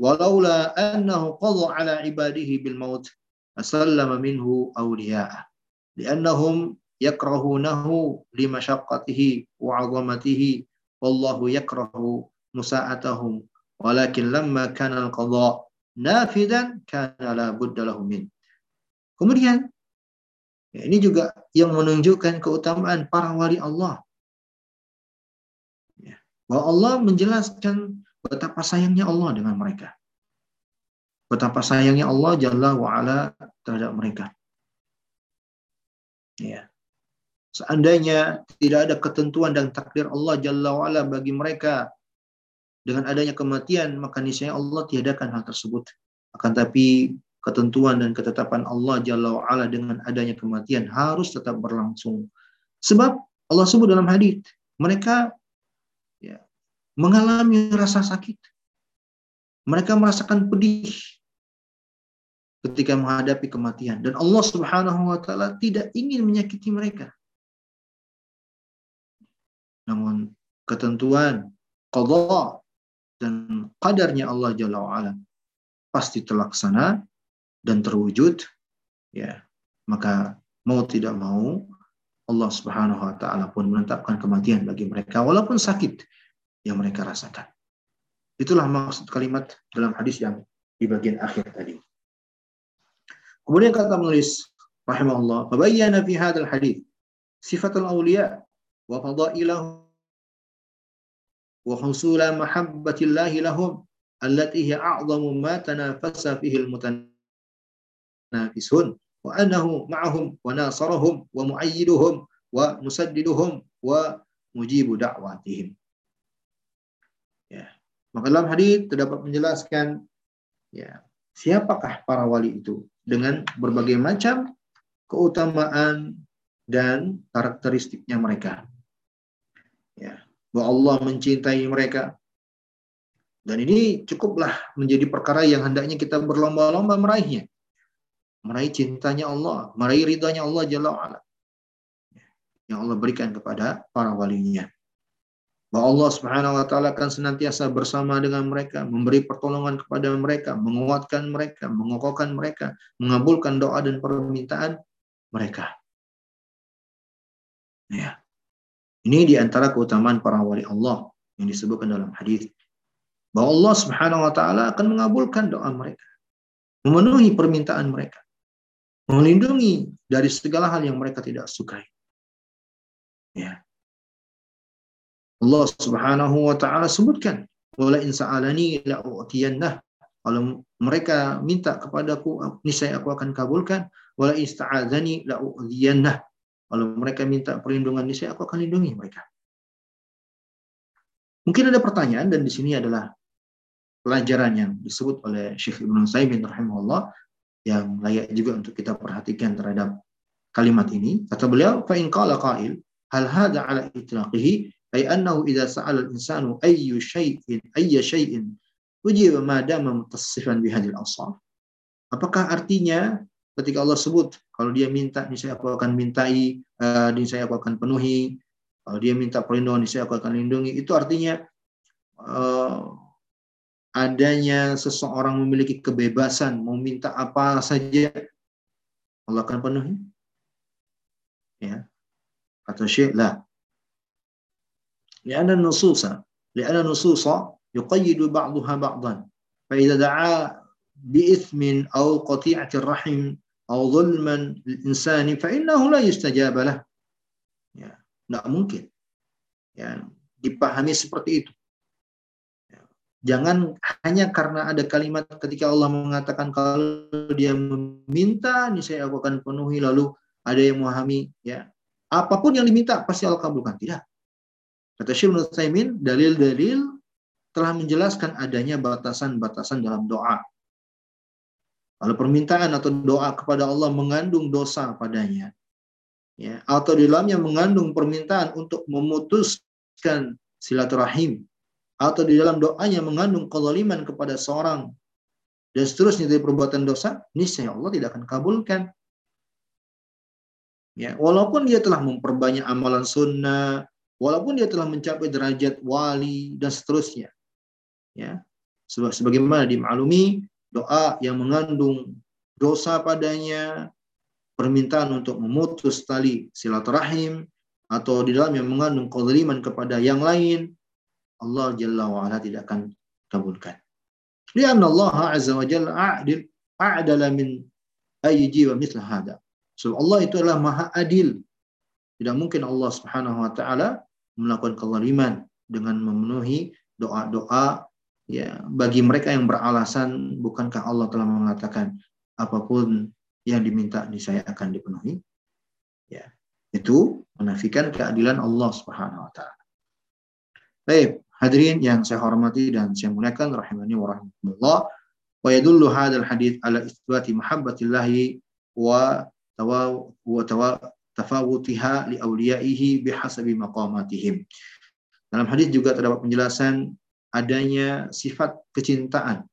walaula annahu qadha ala ibadihi bil maut asallama minhu awliya'ah li'annahum yakrahunahu limasyaqqatihi wa 'azamatihi wallahu yakrahu musa'atahum walakin lamma kana al-qadha nafidan kana la budda lahu min kemudian ya, ini juga yang menunjukkan keutamaan para wali Allah ya, bahwa Allah menjelaskan betapa sayangnya Allah dengan mereka betapa sayangnya Allah Jalla wa'ala terhadap mereka Ya. Seandainya tidak ada ketentuan dan takdir Allah Jalla wa'ala bagi mereka dengan adanya kematian, maka niscaya Allah tiadakan hal tersebut. Akan tapi ketentuan dan ketetapan Allah Jalla wa'ala dengan adanya kematian harus tetap berlangsung. Sebab Allah sebut dalam hadis mereka ya, mengalami rasa sakit. Mereka merasakan pedih ketika menghadapi kematian dan Allah Subhanahu wa taala tidak ingin menyakiti mereka. Namun ketentuan qada dan qadarnya Allah Jalla wa'ala pasti terlaksana dan terwujud ya maka mau tidak mau Allah Subhanahu wa taala pun menetapkan kematian bagi mereka walaupun sakit yang mereka rasakan. Itulah maksud kalimat dalam hadis yang di bagian akhir tadi. Kemudian kata penulis rahimahullah, "Fabayyana fi hadzal hadis sifatul awliya wa fadailahu wa husula mahabbatillahi lahum allati hiya a'zamu ma tanafasa fihi al-mutanafisun wa annahu ma'ahum wa nasarahum wa mu'ayyiduhum wa musaddiduhum wa mujibu da'watihim. Ya. Maka dalam hadis terdapat menjelaskan ya, siapakah para wali itu dengan berbagai macam keutamaan dan karakteristiknya mereka. Ya, bahwa Allah mencintai mereka, dan ini cukuplah menjadi perkara yang hendaknya kita berlomba-lomba meraihnya. Meraih cintanya Allah, meraih ridhanya Allah Jalla wa'ala. Yang Allah berikan kepada para walinya. Bahwa Allah subhanahu wa ta'ala akan senantiasa bersama dengan mereka, memberi pertolongan kepada mereka, menguatkan mereka, mengokohkan mereka, mengabulkan doa dan permintaan mereka. Ya. Ini di antara keutamaan para wali Allah yang disebutkan dalam hadis bahwa Allah Subhanahu wa taala akan mengabulkan doa mereka, memenuhi permintaan mereka, melindungi dari segala hal yang mereka tidak sukai. Ya. Allah Subhanahu wa taala sebutkan, "Wala in sa'alani la Kalau mereka minta kepadaku, niscaya aku akan kabulkan. Wala ista'adzani la Kalau mereka minta perlindungan, niscaya aku akan lindungi mereka. Mungkin ada pertanyaan dan di sini adalah pelajaran yang disebut oleh Syekh Ibn Saimin rahimahullah yang layak juga untuk kita perhatikan terhadap kalimat ini. Kata beliau, fa in qala qail hal hadha ala itlaqihi ay annahu idza sa'ala al-insanu ayyu shay'in ayya shay'in ujiba ma dama mutassifan bihadil awsaf. Apakah artinya ketika Allah sebut kalau dia minta niscaya aku akan mintai, uh, niscaya aku akan penuhi, kalau dia minta perlindungan niscaya aku akan lindungi. Itu artinya uh, adanya seseorang memiliki kebebasan mau minta apa saja Allah akan penuhi ya kata Syekh la لأن النصوص لأن النصوص يقيد بعضها بعضا فإذا دعا بإثم أو قطيعة الرحم أو ظلما للإنسان فإنه لا يستجاب له ya tidak mungkin ya dipahami seperti itu Jangan hanya karena ada kalimat ketika Allah mengatakan kalau dia meminta, saya aku akan penuhi. Lalu ada yang memahami, ya apa pun yang diminta pasti Allah kabulkan. Tidak. Kata Syekh Nusaimin, dalil-dalil telah menjelaskan adanya batasan-batasan dalam doa. Kalau permintaan atau doa kepada Allah mengandung dosa padanya, ya, atau di dalamnya mengandung permintaan untuk memutuskan silaturahim, atau di dalam doanya mengandung kezaliman kepada seorang dan seterusnya dari perbuatan dosa, niscaya Allah tidak akan kabulkan. Ya, walaupun dia telah memperbanyak amalan sunnah, walaupun dia telah mencapai derajat wali dan seterusnya. Ya. Sebagaimana dimaklumi, doa yang mengandung dosa padanya, permintaan untuk memutus tali silaturahim, atau di dalam yang mengandung kezaliman kepada yang lain, Allah Jalla wa'ala tidak akan kabulkan. Lianna Allah Azza wa Jalla a'dil a'dala min ayyi jiwa mislah hada. So Allah itu adalah maha adil. Tidak mungkin Allah Subhanahu wa taala melakukan kezaliman dengan memenuhi doa-doa ya bagi mereka yang beralasan bukankah Allah telah mengatakan apa pun yang diminta di saya akan dipenuhi ya itu menafikan keadilan Allah Subhanahu wa taala. Baik, Hadirin yang saya hormati dan saya muliakan rahimani wa rahmatullah. Wa yadullu hadzal hadits ala isbati mahabbatillahi wa wa tawa tafawutiha li awliyaihi bihasabi maqamatihim. Dalam hadis juga terdapat penjelasan adanya sifat kecintaan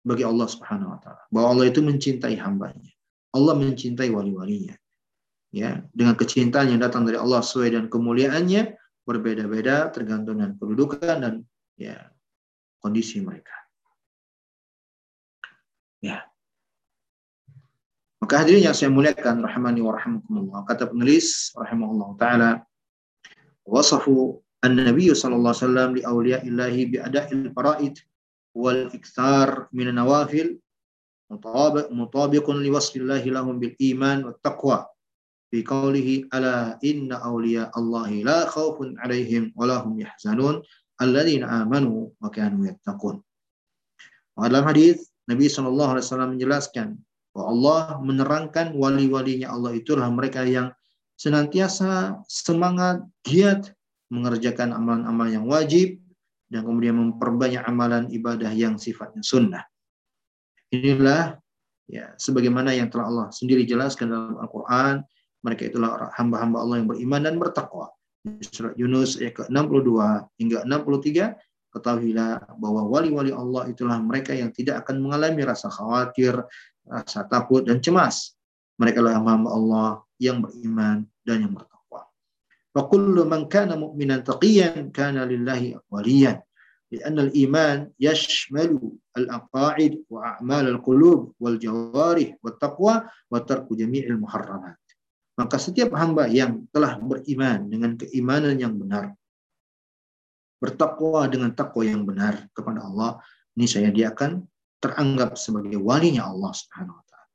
bagi Allah Subhanahu wa taala. Bahwa Allah itu mencintai hambanya. Allah mencintai wali-walinya. Ya, dengan kecintaan yang datang dari Allah sesuai dan kemuliaannya, berbeda-beda tergantung dengan kedudukan dan ya kondisi mereka. Ya. Maka hadirin yang saya muliakan rahmani wa rahmakumullah. Kata penulis rahimahullah taala wasafu an-nabiy sallallahu alaihi wasallam li awliyaillahi bi ada'il faraid wal iktsar min an-nawafil mutabiqun li wasfillahi lahum bil iman wat taqwa fi qawlihi ala inna awliya Allahi la khawfun alaihim wa lahum yahzanun alladzina amanu wa kanu yattaqun. Dalam hadis Nabi SAW menjelaskan Bahwa Allah menerangkan wali-walinya Allah itulah mereka yang senantiasa semangat, giat mengerjakan amalan-amalan yang wajib dan kemudian memperbanyak amalan ibadah yang sifatnya sunnah. Inilah ya sebagaimana yang telah Allah sendiri jelaskan dalam Al-Qur'an, mereka itulah hamba-hamba Allah yang beriman dan bertakwa. Surat Yunus ayat ke-62 hingga 63 ketahuilah bahwa wali-wali Allah itulah mereka yang tidak akan mengalami rasa khawatir, rasa takut dan cemas. Mereka adalah hamba Allah yang beriman dan yang bertakwa. Wa kullu man kana mu'minan taqiyan kana lillahi waliyan. لأن الإيمان يشمل الأقاعد وأعمال القلوب والجوارح والتقوى وترك جميع المحرمات. maka setiap hamba yang telah beriman dengan keimanan yang benar, bertakwa dengan takwa yang benar kepada Allah, ini saya dia akan teranggap sebagai walinya Allah Subhanahu wa taala.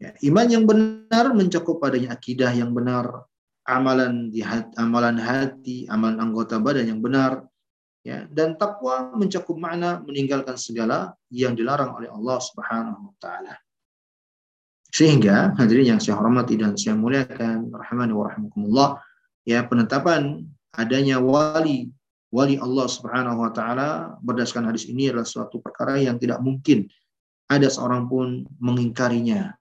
Ya, iman yang benar mencakup padanya akidah yang benar, amalan di hati, amalan hati, amalan anggota badan yang benar, ya, dan takwa mencakup makna meninggalkan segala yang dilarang oleh Allah Subhanahu wa taala. Sehingga hadirin yang saya hormati dan saya muliakan rahmani wa rahimakumullah ya penetapan adanya wali wali Allah Subhanahu wa taala berdasarkan hadis ini adalah suatu perkara yang tidak mungkin ada seorang pun mengingkarinya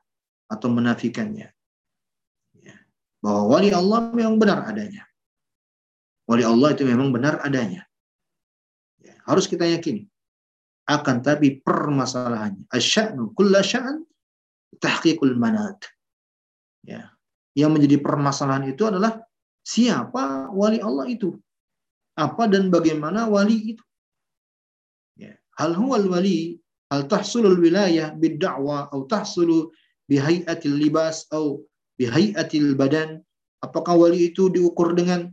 atau menafikannya. Ya. Bahwa wali Allah memang benar adanya. Wali Allah itu memang benar adanya. Ya. Harus kita yakini. Akan tapi permasalahannya. Asya'nu kulla sya'an tahqiqul manat. Ya. Yang menjadi permasalahan itu adalah siapa wali Allah itu apa dan bagaimana wali itu. Ya. Hal huwal wali, hal tahsulul wilayah bid-da'wa atau tahsulu bihai'atil libas atau bihai'atil badan. Apakah wali itu diukur dengan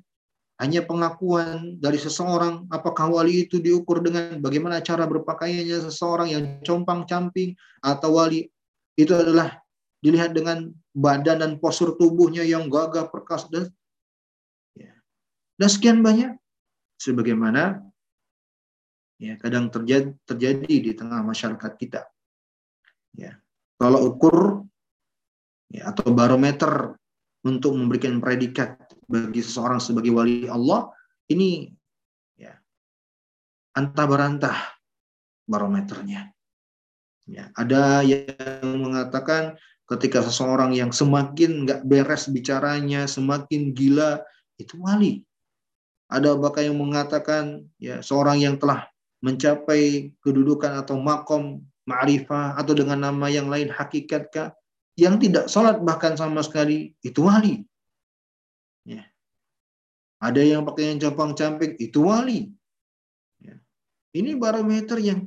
hanya pengakuan dari seseorang? Apakah wali itu diukur dengan bagaimana cara berpakaiannya seseorang yang compang-camping? Atau wali itu adalah dilihat dengan badan dan postur tubuhnya yang gagah perkasa dan ya. dan sekian banyak sebagaimana ya kadang terjadi terjadi di tengah masyarakat kita. Ya. Kalau ukur ya, atau barometer untuk memberikan predikat bagi seseorang sebagai wali Allah ini ya antah berantah barometernya. Ya, ada yang mengatakan ketika seseorang yang semakin nggak beres bicaranya, semakin gila, itu wali. Ada bahkan yang mengatakan ya seorang yang telah mencapai kedudukan atau makom ma'rifah atau dengan nama yang lain hakikatkah yang tidak sholat bahkan sama sekali itu wali. Ya. Ada yang pakai yang campang-camping itu wali. Ya. Ini barometer yang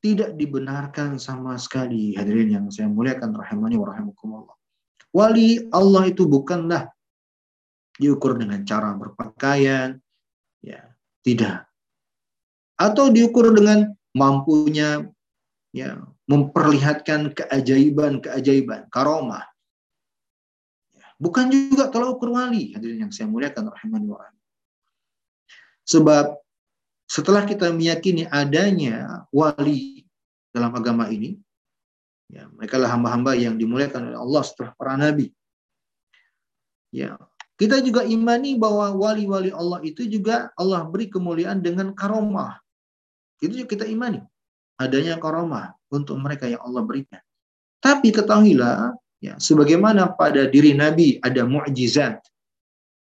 tidak dibenarkan sama sekali hadirin yang saya muliakan rahimani wa rahimakumullah. Wali Allah itu bukanlah diukur dengan cara berpakaian, Ya, tidak. Atau diukur dengan mampunya ya memperlihatkan keajaiban-keajaiban, karomah. Ya, bukan juga kalau ukur wali, hadirin yang saya muliakan rahimani wa Sebab setelah kita meyakini adanya wali dalam agama ini, ya, mereka lah hamba-hamba yang dimuliakan oleh Allah setelah para nabi. Ya, kita juga imani bahwa wali-wali Allah itu juga Allah beri kemuliaan dengan karomah. Itu juga kita imani. Adanya karomah untuk mereka yang Allah berikan. Tapi ketahuilah, ya, sebagaimana pada diri Nabi ada mukjizat,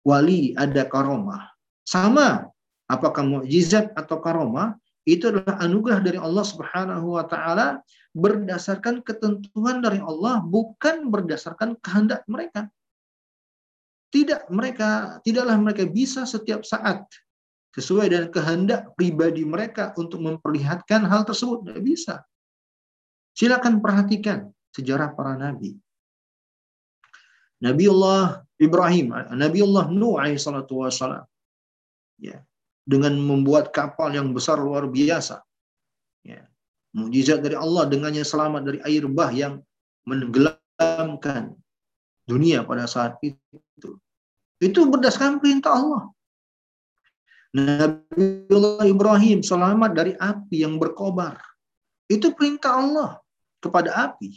wali ada karomah. Sama, apakah mukjizat atau karomah, itu adalah anugerah dari Allah Subhanahu wa taala berdasarkan ketentuan dari Allah bukan berdasarkan kehendak mereka. Tidak mereka tidaklah mereka bisa setiap saat sesuai dengan kehendak pribadi mereka untuk memperlihatkan hal tersebut. Tidak bisa. Silakan perhatikan sejarah para nabi. Nabi Allah Ibrahim, Nabi Allah Nuh salatu wassalam. Ya, dengan membuat kapal yang besar luar biasa. Ya, mujizat dari Allah dengannya selamat dari air bah yang menenggelamkan dunia pada saat itu. Itu berdasarkan perintah Allah. Nabiullah Ibrahim selamat dari api yang berkobar. Itu perintah Allah kepada api.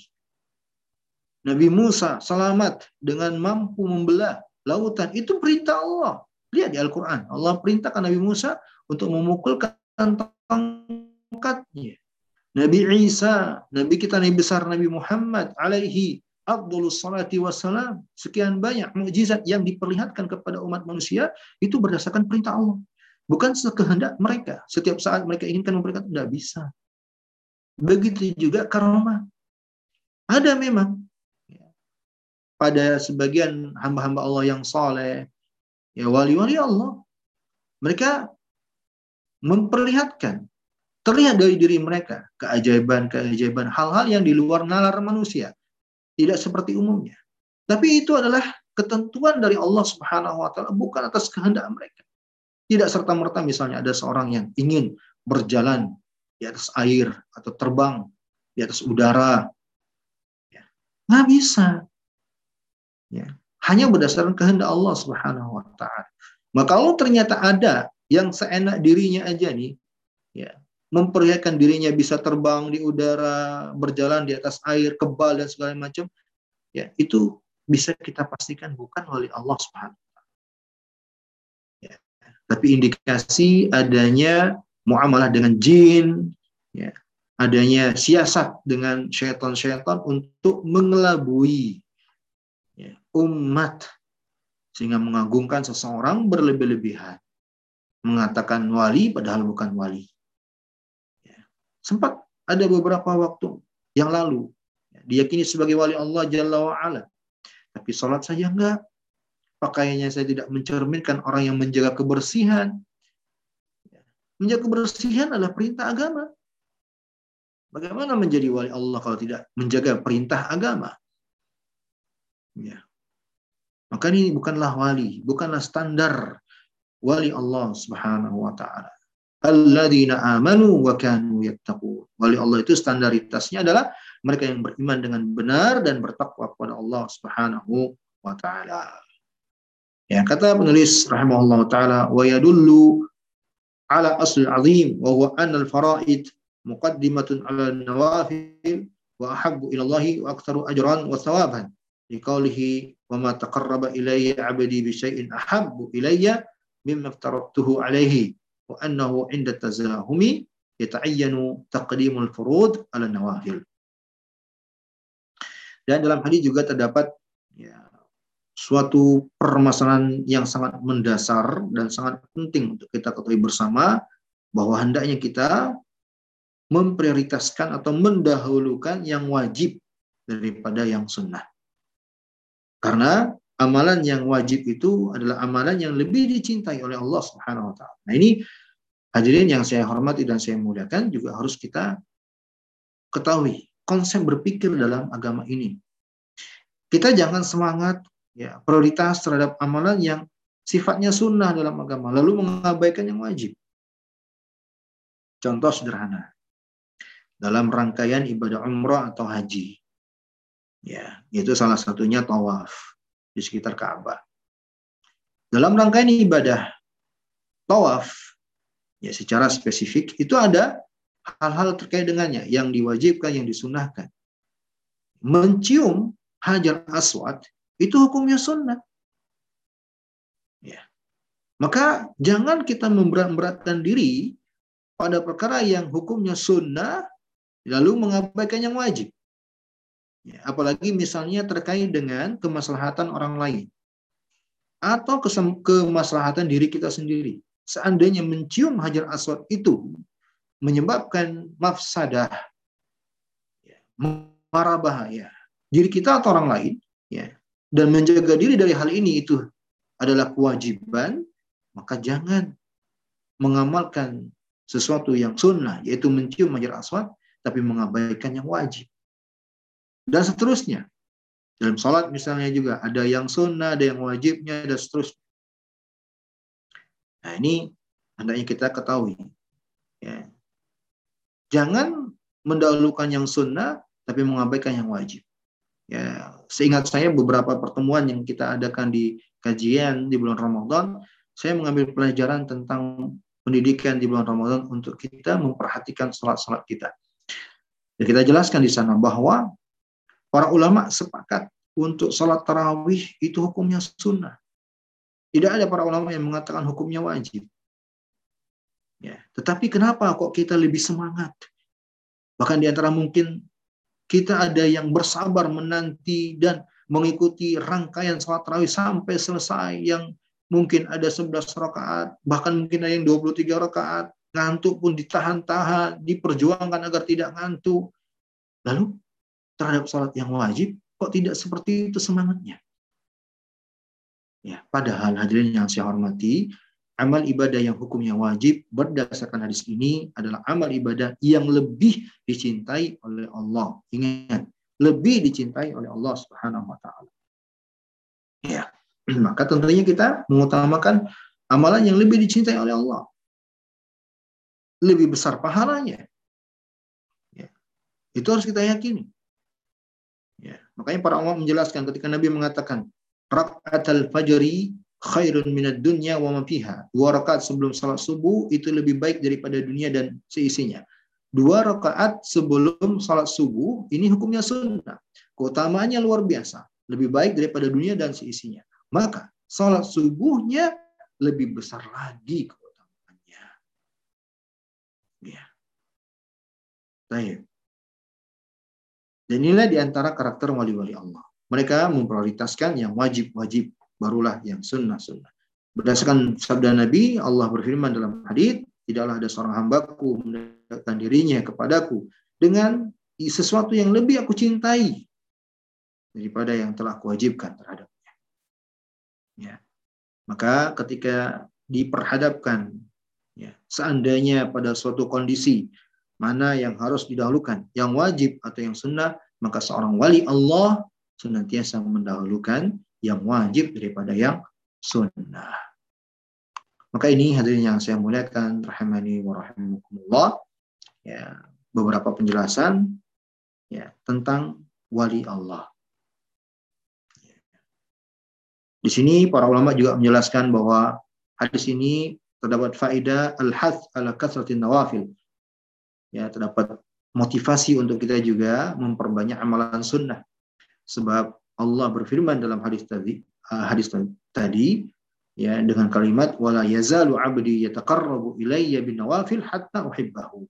Nabi Musa selamat dengan mampu membelah lautan. Itu perintah Allah. Lihat di Al-Quran. Allah perintahkan Nabi Musa untuk memukulkan tongkatnya. Nabi Isa, Nabi kita Nabi besar Nabi Muhammad alaihi Abdulus salati wassalam. Sekian banyak mukjizat yang diperlihatkan kepada umat manusia itu berdasarkan perintah Allah. Bukan sekehendak mereka. Setiap saat mereka inginkan memberikan, tidak bisa. Begitu juga karomah. Ada memang pada sebagian hamba-hamba Allah yang soleh, ya wali-wali Allah, mereka memperlihatkan, terlihat dari diri mereka keajaiban-keajaiban, hal-hal yang di luar nalar manusia, tidak seperti umumnya. Tapi itu adalah ketentuan dari Allah Subhanahu wa taala, bukan atas kehendak mereka. Tidak serta-merta misalnya ada seorang yang ingin berjalan di atas air atau terbang di atas udara. Ya. Nggak bisa. Ya. Hanya berdasarkan kehendak Allah Subhanahu wa taala. Maka kalau ternyata ada yang seenak dirinya aja nih, ya, memperlihatkan dirinya bisa terbang di udara, berjalan di atas air, kebal dan segala macam, ya, itu bisa kita pastikan bukan oleh Allah Subhanahu wa taala. Ya. Tapi indikasi adanya muamalah dengan jin, ya, adanya siasat dengan syaitan-syaitan untuk mengelabui umat. Sehingga mengagungkan seseorang berlebih-lebihan. Mengatakan wali padahal bukan wali. Ya. sempat ada beberapa waktu yang lalu. Ya, diyakini sebagai wali Allah Jalla wa'ala. Tapi sholat saja enggak. Pakaiannya saya tidak mencerminkan orang yang menjaga kebersihan. Ya. menjaga kebersihan adalah perintah agama. Bagaimana menjadi wali Allah kalau tidak menjaga perintah agama? Ya maka ini bukanlah wali, bukanlah standar wali Allah Subhanahu wa taala. Alladzina amanu wa kanu yattaqun. Wali Allah itu standaritasnya adalah mereka yang beriman dengan benar dan bertakwa kepada Allah Subhanahu wa taala. Ya, kata penulis rahimahullah taala wa yadullu ala asl azim wa huwa anna al-fara'id muqaddimatun ala an-nawafil wa ahabbu ila Allah wa aktsaru ajran wa thawaban. Liqaulihi Dan dalam hadis juga terdapat ya, suatu permasalahan yang sangat mendasar dan sangat penting untuk kita ketahui bersama bahwa hendaknya kita memprioritaskan atau mendahulukan yang wajib daripada yang sunnah. Karena amalan yang wajib itu adalah amalan yang lebih dicintai oleh Allah Subhanahu wa taala. Nah, ini hadirin yang saya hormati dan saya muliakan juga harus kita ketahui konsep berpikir dalam agama ini. Kita jangan semangat ya prioritas terhadap amalan yang sifatnya sunnah dalam agama lalu mengabaikan yang wajib. Contoh sederhana. Dalam rangkaian ibadah umrah atau haji. Ya, itu salah satunya tawaf di sekitar Ka'bah. Dalam rangkaian ibadah tawaf, ya secara spesifik itu ada hal-hal terkait dengannya yang diwajibkan, yang disunahkan. Mencium hajar aswad itu hukumnya sunnah. Ya. Maka jangan kita memberat-beratkan diri pada perkara yang hukumnya sunnah lalu mengabaikan yang wajib. Ya, apalagi misalnya terkait dengan kemaslahatan orang lain atau kemaslahatan diri kita sendiri. Seandainya mencium hajar aswad itu menyebabkan mafsadah, ya, marah bahaya diri kita atau orang lain, ya, dan menjaga diri dari hal ini itu adalah kewajiban, maka jangan mengamalkan sesuatu yang sunnah, yaitu mencium hajar aswad, tapi mengabaikan yang wajib dan seterusnya. Dalam sholat misalnya juga ada yang sunnah, ada yang wajibnya, dan seterusnya. Nah ini hendaknya kita ketahui. Ya. Jangan mendahulukan yang sunnah, tapi mengabaikan yang wajib. Ya, seingat saya beberapa pertemuan yang kita adakan di kajian di bulan Ramadan, saya mengambil pelajaran tentang pendidikan di bulan Ramadan untuk kita memperhatikan sholat-sholat kita. Dan kita jelaskan di sana bahwa Para ulama sepakat untuk sholat tarawih itu hukumnya sunnah. Tidak ada para ulama yang mengatakan hukumnya wajib. Ya, tetapi kenapa kok kita lebih semangat? Bahkan di antara mungkin kita ada yang bersabar menanti dan mengikuti rangkaian sholat tarawih sampai selesai yang mungkin ada 11 rakaat, bahkan mungkin ada yang 23 rakaat, ngantuk pun ditahan-tahan, diperjuangkan agar tidak ngantuk. Lalu terhadap sholat yang wajib, kok tidak seperti itu semangatnya? Ya, padahal hadirin yang saya hormati, amal ibadah yang hukumnya wajib berdasarkan hadis ini adalah amal ibadah yang lebih dicintai oleh Allah. Ingat, lebih dicintai oleh Allah Subhanahu wa taala. Ya. Maka tentunya kita mengutamakan amalan yang lebih dicintai oleh Allah. Lebih besar pahalanya. Ya. Itu harus kita yakini. Ya. Makanya para ulama menjelaskan ketika Nabi mengatakan al fajri khairun minad dunya wa ma fiha. Dua rakaat sebelum salat subuh itu lebih baik daripada dunia dan seisinya. Dua rakaat sebelum salat subuh ini hukumnya sunnah. Keutamaannya luar biasa. Lebih baik daripada dunia dan seisinya. Maka salat subuhnya lebih besar lagi keutamaannya. Ya. Baik. Dan inilah di antara karakter wali-wali Allah. Mereka memprioritaskan yang wajib-wajib barulah yang sunnah-sunnah. Berdasarkan sabda Nabi, Allah berfirman dalam hadis, tidaklah ada seorang hambaku mendekatkan dirinya kepadaku dengan sesuatu yang lebih aku cintai daripada yang telah kuwajibkan terhadapnya. Ya. Maka ketika diperhadapkan ya, seandainya pada suatu kondisi mana yang harus didahulukan, yang wajib atau yang sunnah, maka seorang wali Allah senantiasa mendahulukan yang wajib daripada yang sunnah. Maka ini hadirin yang saya muliakan rahimani wa rahimakumullah ya beberapa penjelasan ya tentang wali Allah. Di sini para ulama juga menjelaskan bahwa hadis ini terdapat faedah al-hath ala kasratin nawafil. Ya, terdapat motivasi untuk kita juga memperbanyak amalan sunnah. Sebab Allah berfirman dalam hadis tadi uh, hadis tadi ya dengan kalimat wala yazalu abdi yataqarrabu ilayya bin nawafil hatta uhibbahu.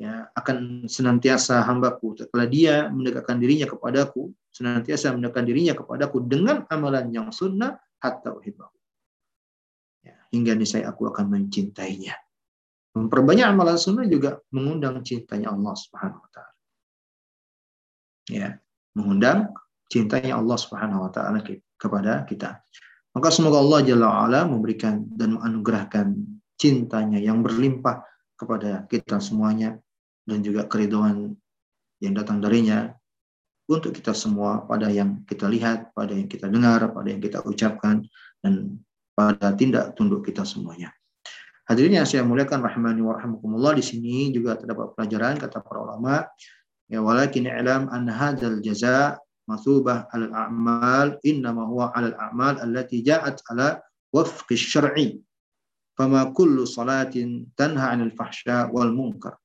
Ya akan senantiasa hambaku setelah dia mendekatkan dirinya kepadaku senantiasa mendekatkan dirinya kepadaku dengan amalan yang sunnah hatta uhibbahu. Ya, hingga niscaya aku akan mencintainya memperbanyak amalan sunnah juga mengundang cintanya Allah Subhanahu wa taala ya mengundang cintanya Allah Subhanahu wa taala kepada kita. Maka semoga Allah Jalla wa'ala memberikan dan menganugerahkan cintanya yang berlimpah kepada kita semuanya dan juga keriduan yang datang darinya untuk kita semua pada yang kita lihat, pada yang kita dengar, pada yang kita ucapkan dan pada tindak tunduk kita semuanya. Hadirin yang saya muliakan rahmani wa rahmakumullah di sini juga terdapat pelajaran kata para ulama. Ya walakin alam an hadzal jaza masubah al a'mal innama huwa al a'mal allati ja'at ala wafqi syar'i. Fama kullu salatin tanha 'anil fahsya wal munkar.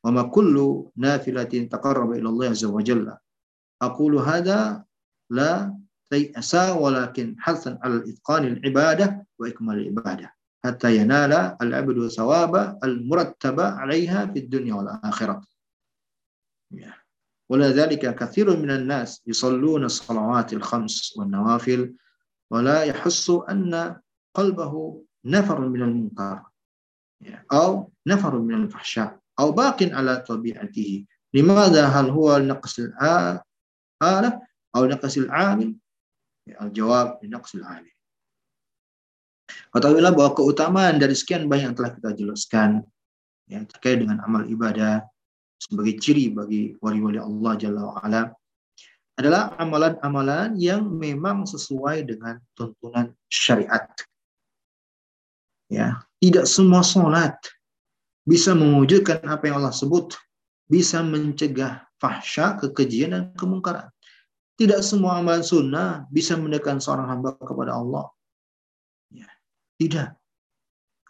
Wa kullu nafilatin taqarraba ila Allah azza wa jalla. Aqulu hadha la tayasa walakin hasan al itqanil ibadah wa ikmal ibadah. حتى ينال العبد ثواب المرتب عليها في الدنيا والآخرة. ولذلك كثير من الناس يصلون الصلوات الخمس والنوافل ولا يحس أن قلبه نفر من المنكر. أو نفر من الفحشاء. أو باق على طبيعته. لماذا؟ هل هو نقص الآلة أو نقص العامل؟ الجواب لنقص العامل. Ketahuilah bahwa keutamaan dari sekian banyak yang telah kita jelaskan ya, terkait dengan amal ibadah sebagai ciri bagi wali-wali Allah Jalla wa'ala adalah amalan-amalan yang memang sesuai dengan tuntunan syariat. Ya, tidak semua sholat bisa mewujudkan apa yang Allah sebut, bisa mencegah fahsya, kekejian, dan kemungkaran. Tidak semua amalan sunnah bisa mendekatkan seorang hamba kepada Allah. Tidak.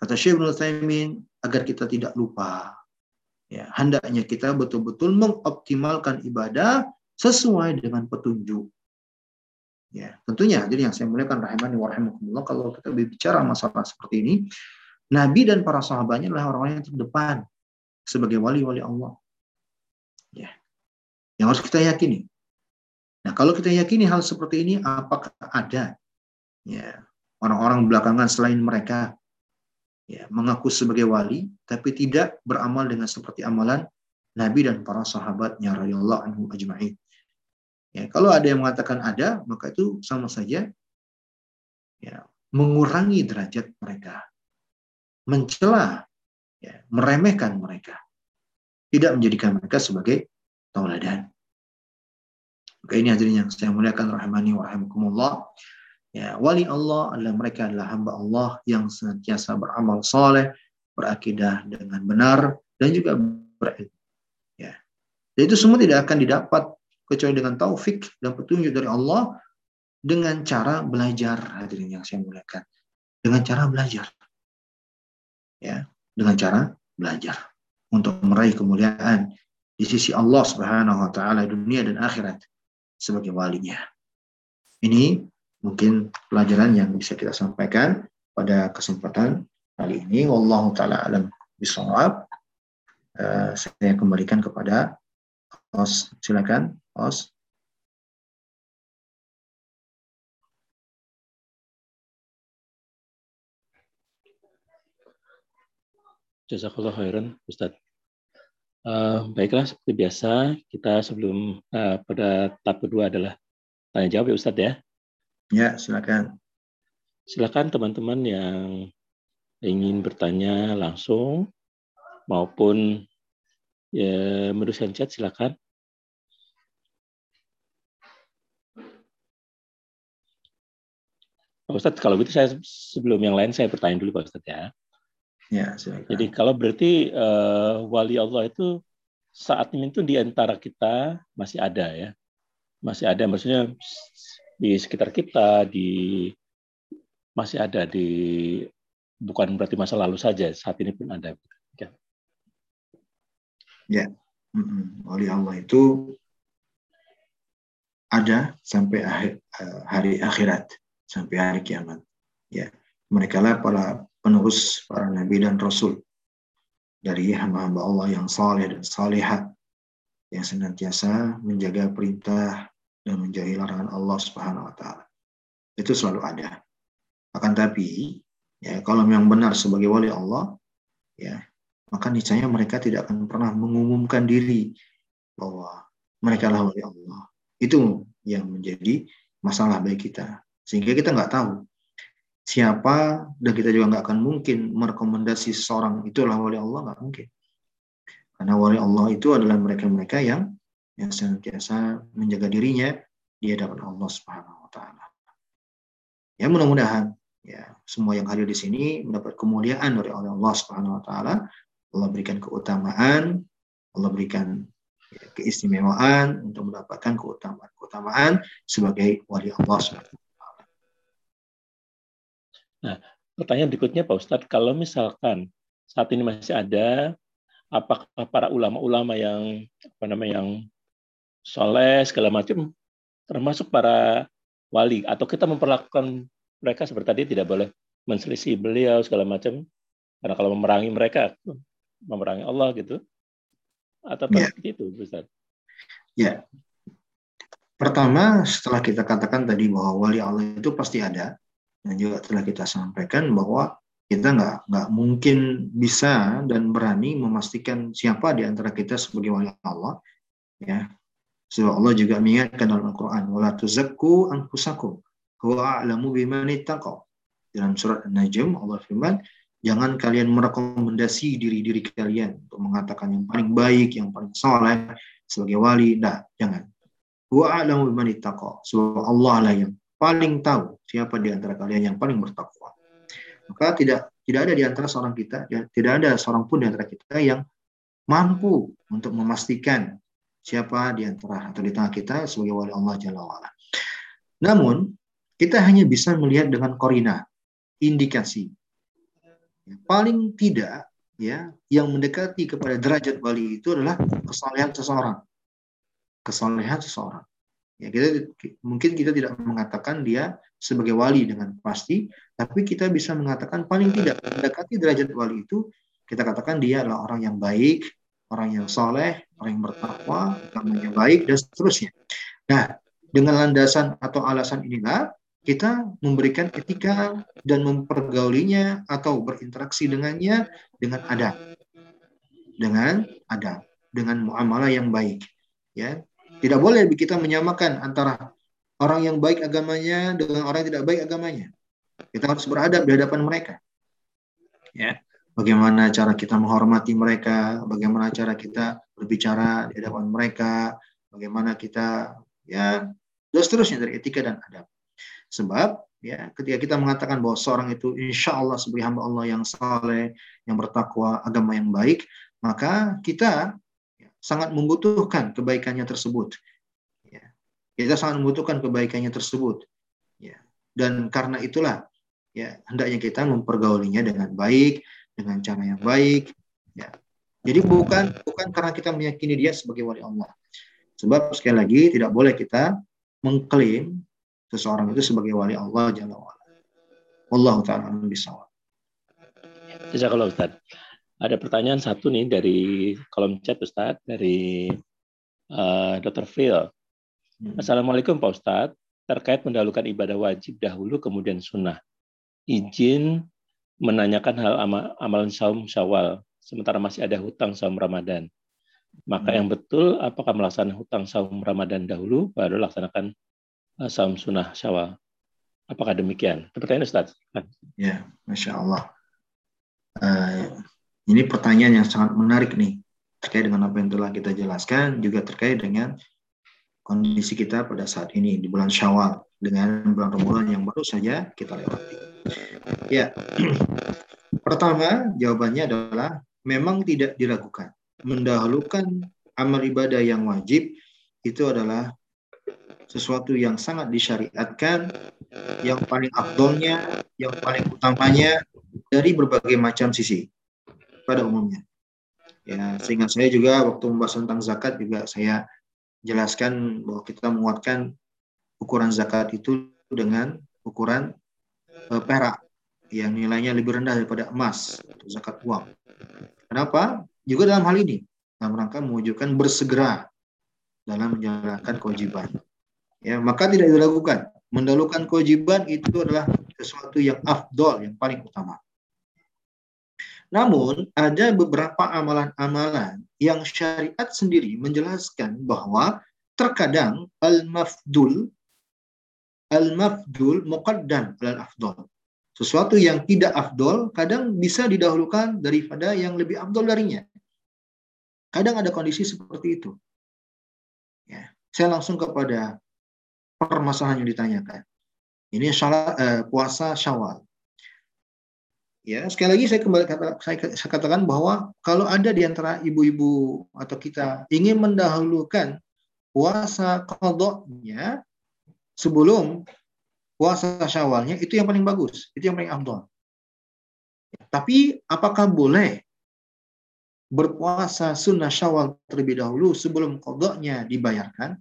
Kata Syekh Ibn agar kita tidak lupa Ya, hendaknya kita betul-betul mengoptimalkan ibadah sesuai dengan petunjuk. Ya, tentunya jadi yang saya muliakan rahimani wa rahimakumullah kalau kita berbicara masalah seperti ini, Nabi dan para sahabatnya adalah orang-orang yang terdepan sebagai wali-wali Allah. Ya. Yang harus kita yakini. Nah, kalau kita yakini hal seperti ini, apakah ada ya orang-orang belakangan selain mereka ya mengaku sebagai wali tapi tidak beramal dengan seperti amalan Nabi dan para sahabatnya radhiyallahu anhu ajma'in. Ya, kalau ada yang mengatakan ada, maka itu sama saja ya, mengurangi derajat mereka, mencela, ya, meremehkan mereka, tidak menjadikan mereka sebagai tauladan. Maka ini hadirin yang saya muliakan rahmani wa rahimakumullah. Ya, wali Allah adalah mereka adalah hamba Allah yang senantiasa beramal soleh, berakidah dengan benar, dan juga berilmu. Ya. Dan itu semua tidak akan didapat kecuali dengan taufik dan petunjuk dari Allah dengan cara belajar hadirin yang saya muliakan. Dengan cara belajar. Ya, dengan cara belajar untuk meraih kemuliaan di sisi Allah Subhanahu wa taala dunia dan akhirat sebagai walinya. Ini mungkin pelajaran yang bisa kita sampaikan pada kesempatan kali ini. Wallahu taala alam bisawab. Uh, saya kembalikan kepada host. Silakan, host. Jazakallah khairan, Ustaz. Uh, baiklah, seperti biasa, kita sebelum uh, pada tahap kedua adalah tanya jawab ya Ustadz ya. Ya, silakan. Silakan teman-teman yang ingin bertanya langsung maupun ya menuliskan chat silakan. Pak Ustadz, kalau gitu saya sebelum yang lain saya bertanya dulu Pak Ustadz ya. Ya, silakan. Jadi kalau berarti uh, wali Allah itu saat ini itu di antara kita masih ada ya. Masih ada maksudnya di sekitar kita, di masih ada di bukan berarti masa lalu saja, saat ini pun ada. Ya, ya. oleh Allah itu ada sampai akhir, eh, hari akhirat, sampai hari kiamat. Ya, mereka lah para penerus para nabi dan rasul dari hamba-hamba Allah yang saleh dan salehat yang senantiasa menjaga perintah dan menjauhi larangan Allah Subhanahu wa taala. Itu selalu ada. Akan tapi ya kalau memang benar sebagai wali Allah ya maka niscaya mereka tidak akan pernah mengumumkan diri bahwa mereka adalah wali Allah. Itu yang menjadi masalah bagi kita. Sehingga kita nggak tahu siapa dan kita juga nggak akan mungkin merekomendasi seseorang itulah wali Allah nggak mungkin. Karena wali Allah itu adalah mereka-mereka yang yang senantiasa menjaga dirinya di hadapan Allah Subhanahu wa taala. Ya mudah-mudahan ya semua yang hadir di sini mendapat kemuliaan dari Allah Subhanahu wa taala. Allah berikan keutamaan, Allah berikan keistimewaan untuk mendapatkan keutamaan-keutamaan sebagai wali Allah Subhanahu. Nah, pertanyaan berikutnya Pak Ustadz, kalau misalkan saat ini masih ada apakah para ulama-ulama yang apa namanya yang soleh segala macam termasuk para wali atau kita memperlakukan mereka seperti tadi tidak boleh menselisih beliau segala macam karena kalau memerangi mereka memerangi Allah gitu atau ya. seperti itu Ustaz? Ya. Pertama setelah kita katakan tadi bahwa wali Allah itu pasti ada dan juga telah kita sampaikan bahwa kita nggak nggak mungkin bisa dan berani memastikan siapa di antara kita sebagai wali Allah ya Sebab Allah juga mengingatkan dalam Al-Quran, "Wala tuzakku anfusakum, huwa a'lamu biman ittaqa." Dalam surat An-Najm Allah firman, jangan kalian merekomendasi diri-diri kalian untuk mengatakan yang paling baik, yang paling saleh sebagai wali. Nah, jangan. Huwa a'lamu biman ittaqa. Sebab Allah lah yang paling tahu siapa di antara kalian yang paling bertakwa. Maka tidak tidak ada di antara seorang kita, tidak ada seorang pun di antara kita yang mampu untuk memastikan siapa di antara atau di tengah kita sebagai wali Allah Jalla wa'ala. Namun, kita hanya bisa melihat dengan korina, indikasi. Paling tidak, ya, yang mendekati kepada derajat wali itu adalah kesalehan seseorang. kesolehan seseorang. Ya, kita mungkin kita tidak mengatakan dia sebagai wali dengan pasti, tapi kita bisa mengatakan paling tidak mendekati derajat wali itu kita katakan dia adalah orang yang baik, orang yang soleh, orang yang bertakwa, namanya baik dan seterusnya. Nah, dengan landasan atau alasan inilah kita memberikan etika dan mempergaulinya atau berinteraksi dengannya dengan adab. Dengan adab, dengan muamalah yang baik. Ya, tidak boleh kita menyamakan antara orang yang baik agamanya dengan orang yang tidak baik agamanya. Kita harus beradab di hadapan mereka. Ya, bagaimana cara kita menghormati mereka, bagaimana cara kita berbicara di hadapan mereka, bagaimana kita ya dan seterusnya dari etika dan adab. Sebab ya ketika kita mengatakan bahwa seorang itu insya Allah sebagai hamba Allah yang saleh, yang bertakwa, agama yang baik, maka kita sangat membutuhkan kebaikannya tersebut. Ya. Kita sangat membutuhkan kebaikannya tersebut. Ya. Dan karena itulah ya hendaknya kita mempergaulinya dengan baik, dengan cara yang baik. Ya. Jadi bukan bukan karena kita meyakini dia sebagai wali Allah. Sebab sekali lagi tidak boleh kita mengklaim seseorang itu sebagai wali Allah Jalla wa'ala. Allah ta'ala bisawab. Jazakallah Ustaz. Ada pertanyaan satu nih dari kolom chat Ustadz, dari uh, eh, Dr. Phil. Hmm. Assalamualaikum Pak Ustadz. Terkait mendahulukan ibadah wajib dahulu kemudian sunnah. Izin menanyakan hal amal, amalan saum syawal, sementara masih ada hutang saum Ramadan. Maka hmm. yang betul, apakah melaksanakan hutang saum Ramadan dahulu, baru laksanakan uh, saum sunnah syawal? Apakah demikian? Pertanyaan Ustaz. Ya, Masya Allah. Uh, ini pertanyaan yang sangat menarik nih terkait dengan apa yang telah kita jelaskan juga terkait dengan kondisi kita pada saat ini di bulan Syawal dengan bulan Ramadan yang baru saja kita lewati. Ya, pertama jawabannya adalah memang tidak diragukan. Mendahulukan amal ibadah yang wajib itu adalah sesuatu yang sangat disyariatkan, yang paling abdolnya, yang paling utamanya dari berbagai macam sisi pada umumnya. Ya, sehingga saya juga waktu membahas tentang zakat juga saya jelaskan bahwa kita menguatkan ukuran zakat itu dengan ukuran perak yang nilainya lebih rendah daripada emas zakat uang. Kenapa? Juga dalam hal ini dalam rangka mewujudkan bersegera dalam menjalankan kewajiban. Ya, maka tidak diragukan mendahulukan kewajiban itu adalah sesuatu yang afdol, yang paling utama. Namun ada beberapa amalan-amalan yang syariat sendiri menjelaskan bahwa terkadang al-mafdul al-mafdul muqaddam al-afdol. Sesuatu yang tidak afdol kadang bisa didahulukan daripada yang lebih afdol darinya. Kadang ada kondisi seperti itu. Ya, saya langsung kepada permasalahan yang ditanyakan. Ini salat, eh, puasa Syawal. Ya, sekali lagi saya kembali kata, saya, saya katakan bahwa kalau ada di antara ibu-ibu atau kita ingin mendahulukan puasa kodoknya sebelum puasa syawalnya itu yang paling bagus, itu yang paling abdul. Tapi apakah boleh berpuasa sunnah syawal terlebih dahulu sebelum kodoknya dibayarkan?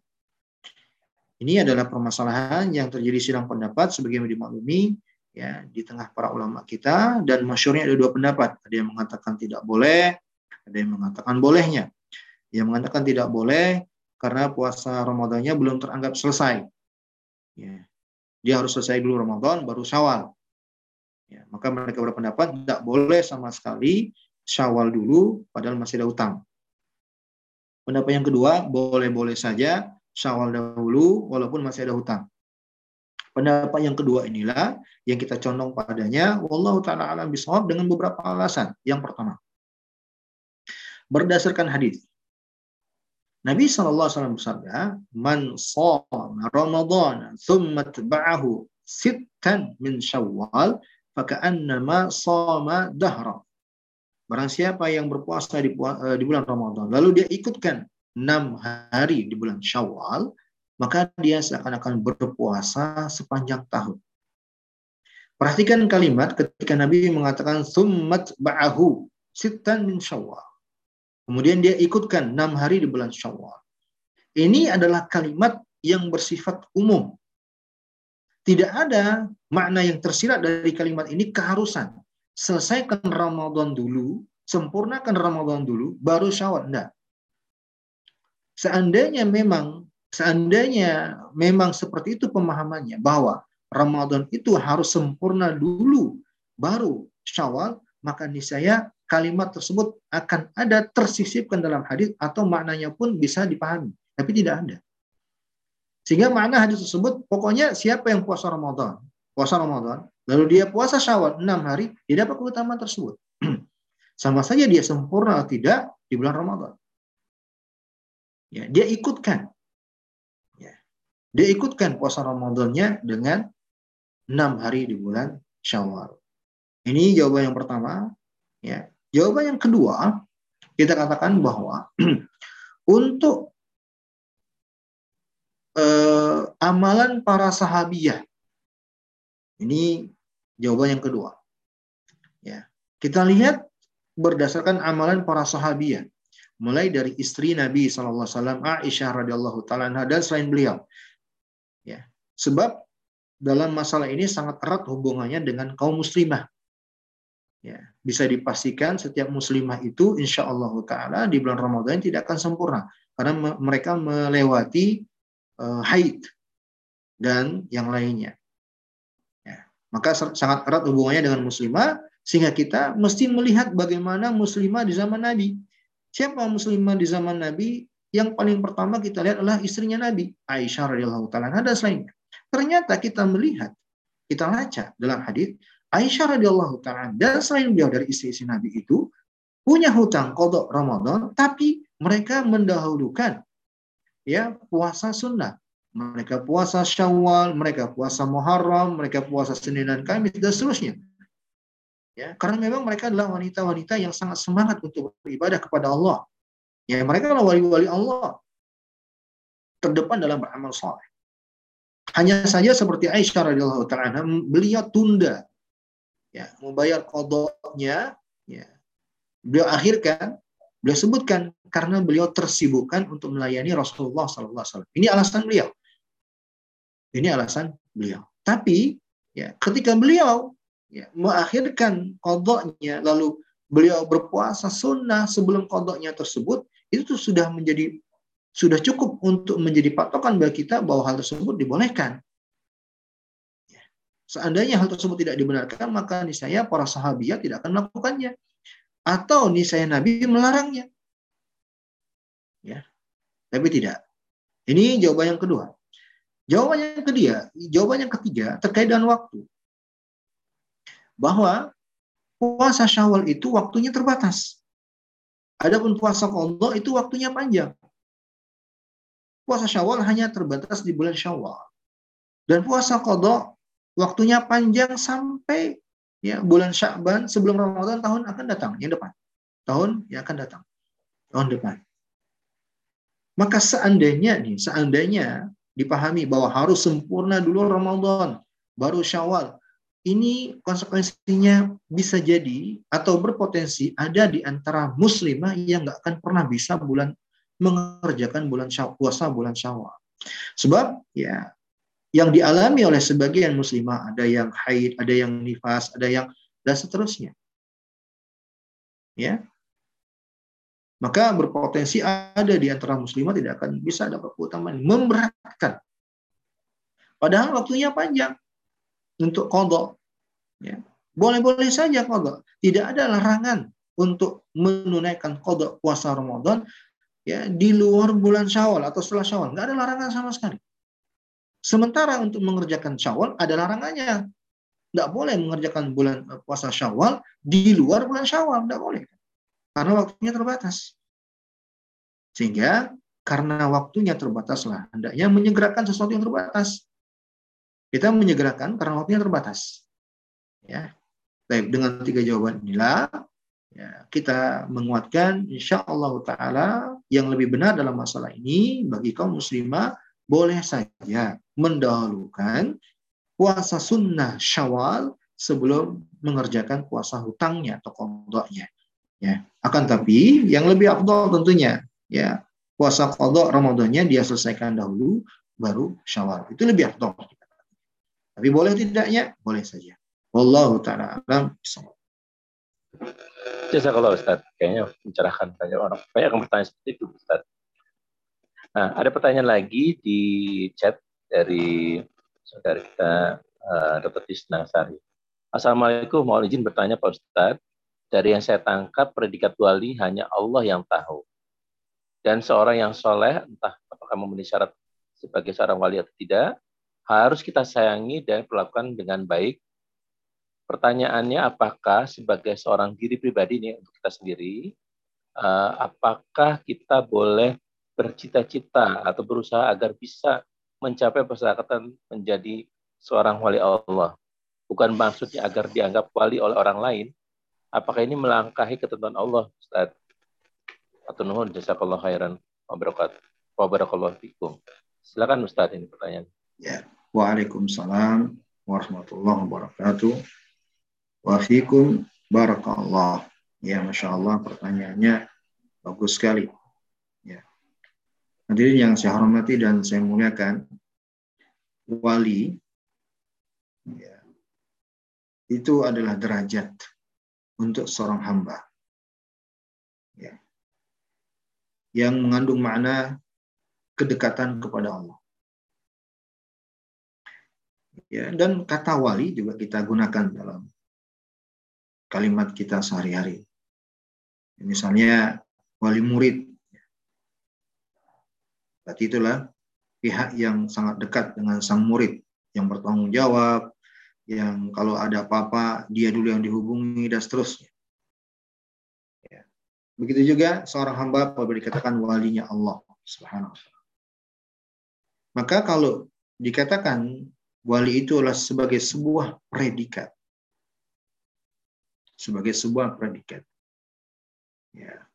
Ini adalah permasalahan yang terjadi sidang pendapat sebagaimana dimaklumi ya di tengah para ulama kita dan masyurnya ada dua pendapat ada yang mengatakan tidak boleh ada yang mengatakan bolehnya yang mengatakan tidak boleh karena puasa Ramadannya belum teranggap selesai ya. Dia harus selesai dulu Ramadan baru Syawal. Ya maka mereka berpendapat tidak boleh sama sekali Syawal dulu padahal masih ada utang. Pendapat yang kedua boleh-boleh saja Syawal dahulu walaupun masih ada hutang. Pendapat yang kedua inilah yang kita condong padanya wallahu taala alam bisawab dengan beberapa alasan. Yang pertama, berdasarkan hadis Nabi SAW bersabda, "Man shoma Ramadan thumma tba'ahu sittan min Syawal, faka'annama shoma dahra." Barang siapa yang berpuasa di, eh, di bulan Ramadan, lalu dia ikutkan enam hari di bulan Syawal, maka dia seakan-akan berpuasa sepanjang tahun. Perhatikan kalimat ketika Nabi mengatakan summat ba'ahu sitan min syawal. Kemudian dia ikutkan enam hari di bulan syawal. Ini adalah kalimat yang bersifat umum. Tidak ada makna yang tersirat dari kalimat ini keharusan. Selesaikan Ramadan dulu, sempurnakan Ramadan dulu, baru syawal. Enggak. Seandainya memang seandainya memang seperti itu pemahamannya bahwa Ramadan itu harus sempurna dulu baru Syawal, maka niscaya kalimat tersebut akan ada tersisipkan dalam hadis atau maknanya pun bisa dipahami, tapi tidak ada. Sehingga makna hadis tersebut pokoknya siapa yang puasa Ramadan, puasa Ramadan, lalu dia puasa Syawal enam hari, dia dapat keutamaan tersebut. Sama saja dia sempurna atau tidak di bulan Ramadan. Ya, dia ikutkan. Ya. Dia ikutkan puasa Ramadannya dengan enam hari di bulan Syawal. Ini jawaban yang pertama. Ya. Jawaban yang kedua, kita katakan bahwa untuk eh, amalan para sahabiah, ini jawaban yang kedua. Ya. Kita lihat berdasarkan amalan para sahabiah, mulai dari istri Nabi SAW, Aisyah radhiyallahu taala dan selain beliau. Ya. Sebab dalam masalah ini sangat erat hubungannya dengan kaum muslimah. Ya, bisa dipastikan setiap muslimah itu insya Allah taala di bulan Ramadan tidak akan sempurna karena mereka melewati uh, haid dan yang lainnya. Ya, maka sangat erat hubungannya dengan muslimah sehingga kita mesti melihat bagaimana muslimah di zaman Nabi. Siapa muslimah di zaman Nabi? Yang paling pertama kita lihat adalah istrinya Nabi, Aisyah radhiyallahu taala dan selainnya. Ternyata kita melihat, kita baca dalam hadis Aisyah radhiyallahu taala dan selain beliau dari istri-istri Nabi itu punya hutang kodok Ramadan, tapi mereka mendahulukan ya puasa sunnah. Mereka puasa Syawal, mereka puasa Muharram, mereka puasa Senin dan Kamis dan seterusnya. Ya, karena memang mereka adalah wanita-wanita yang sangat semangat untuk beribadah kepada Allah. Ya, mereka adalah wali-wali Allah terdepan dalam beramal soleh. Hanya saja seperti Aisyah radhiyallahu taala beliau tunda ya membayar kodoknya ya beliau akhirkan beliau sebutkan karena beliau tersibukkan untuk melayani Rasulullah wasallam. Ini alasan beliau. Ini alasan beliau. Tapi ya ketika beliau ya, mengakhirkan kodoknya lalu beliau berpuasa sunnah sebelum kodoknya tersebut itu sudah menjadi sudah cukup untuk menjadi patokan bagi kita bahwa hal tersebut dibolehkan. Ya. Seandainya hal tersebut tidak dibenarkan, maka niscaya para sahabat tidak akan melakukannya. Atau niscaya Nabi melarangnya. Ya. Tapi tidak. Ini jawaban yang kedua. Jawaban yang ketiga, jawaban yang ketiga terkait dengan waktu. Bahwa puasa Syawal itu waktunya terbatas. Adapun puasa Qadha itu waktunya panjang puasa Syawal hanya terbatas di bulan Syawal. Dan puasa Qadha waktunya panjang sampai ya bulan Sya'ban sebelum Ramadan tahun akan datang yang depan. Tahun yang akan datang. Tahun depan. Maka seandainya nih, seandainya dipahami bahwa harus sempurna dulu Ramadan, baru Syawal. Ini konsekuensinya bisa jadi atau berpotensi ada di antara muslimah yang nggak akan pernah bisa bulan mengerjakan bulan puasa bulan syawal. Sebab ya yang dialami oleh sebagian muslimah ada yang haid, ada yang nifas, ada yang dan seterusnya. Ya. Maka berpotensi ada di antara muslimah tidak akan bisa dapat keutamaan memberatkan. Padahal waktunya panjang untuk kodok. Ya. Boleh-boleh saja kodok. Tidak ada larangan untuk menunaikan kodok puasa Ramadan ya di luar bulan Syawal atau setelah Syawal, nggak ada larangan sama sekali. Sementara untuk mengerjakan Syawal ada larangannya. Nggak boleh mengerjakan bulan eh, puasa Syawal di luar bulan Syawal, nggak boleh. Karena waktunya terbatas. Sehingga karena waktunya terbatas lah, hendaknya menyegerakan sesuatu yang terbatas. Kita menyegerakan karena waktunya terbatas. Ya. Baik, dengan tiga jawaban inilah ya, kita menguatkan insya Allah Ta'ala yang lebih benar dalam masalah ini bagi kaum muslimah boleh saja mendahulukan puasa sunnah syawal sebelum mengerjakan puasa hutangnya atau kodoknya. Ya. Akan tapi yang lebih afdol tentunya ya puasa kodok Ramadannya dia selesaikan dahulu, baru syawal. Itu lebih afdol. Tapi boleh tidaknya? Boleh saja. Wallahu ta'ala alam. kalau Ustaz. Kayaknya mencerahkan banyak orang. Banyak yang bertanya seperti itu Ustaz. Nah, ada pertanyaan lagi di chat dari saudara kita uh, Dr. Tisna Sari. Assalamualaikum, mohon izin bertanya Pak Ustadz. Dari yang saya tangkap, predikat wali hanya Allah yang tahu. Dan seorang yang soleh, entah apakah memenuhi syarat sebagai seorang wali atau tidak, harus kita sayangi dan perlakukan dengan baik. Pertanyaannya, apakah sebagai seorang diri pribadi ini untuk kita sendiri, uh, apakah kita boleh bercita-cita atau berusaha agar bisa mencapai persyaratan menjadi seorang wali Allah? Bukan maksudnya agar dianggap wali oleh orang lain. Apakah ini melangkahi ketentuan Allah, Ustaz? Atau nuhun jazakallah khairan wa barakallahu fikum. Silakan Ustaz ini pertanyaan. Ya. Waalaikumsalam warahmatullahi wabarakatuh. Wa fikum barakallah. Ya, Masya Allah pertanyaannya bagus sekali. Hadirin yang saya hormati dan saya muliakan, wali ya, itu adalah derajat untuk seorang hamba. Ya. Yang mengandung makna kedekatan kepada Allah. Ya, dan kata wali juga kita gunakan dalam kalimat kita sehari-hari. Misalnya wali murid. Berarti itulah pihak yang sangat dekat dengan sang murid, yang bertanggung jawab, yang kalau ada apa-apa dia dulu yang dihubungi dan seterusnya. Ya. Begitu juga seorang hamba apabila dikatakan walinya Allah Subhanahu Maka kalau dikatakan wali itu adalah sebagai sebuah predikat. Sebagai sebuah predikat. Ya.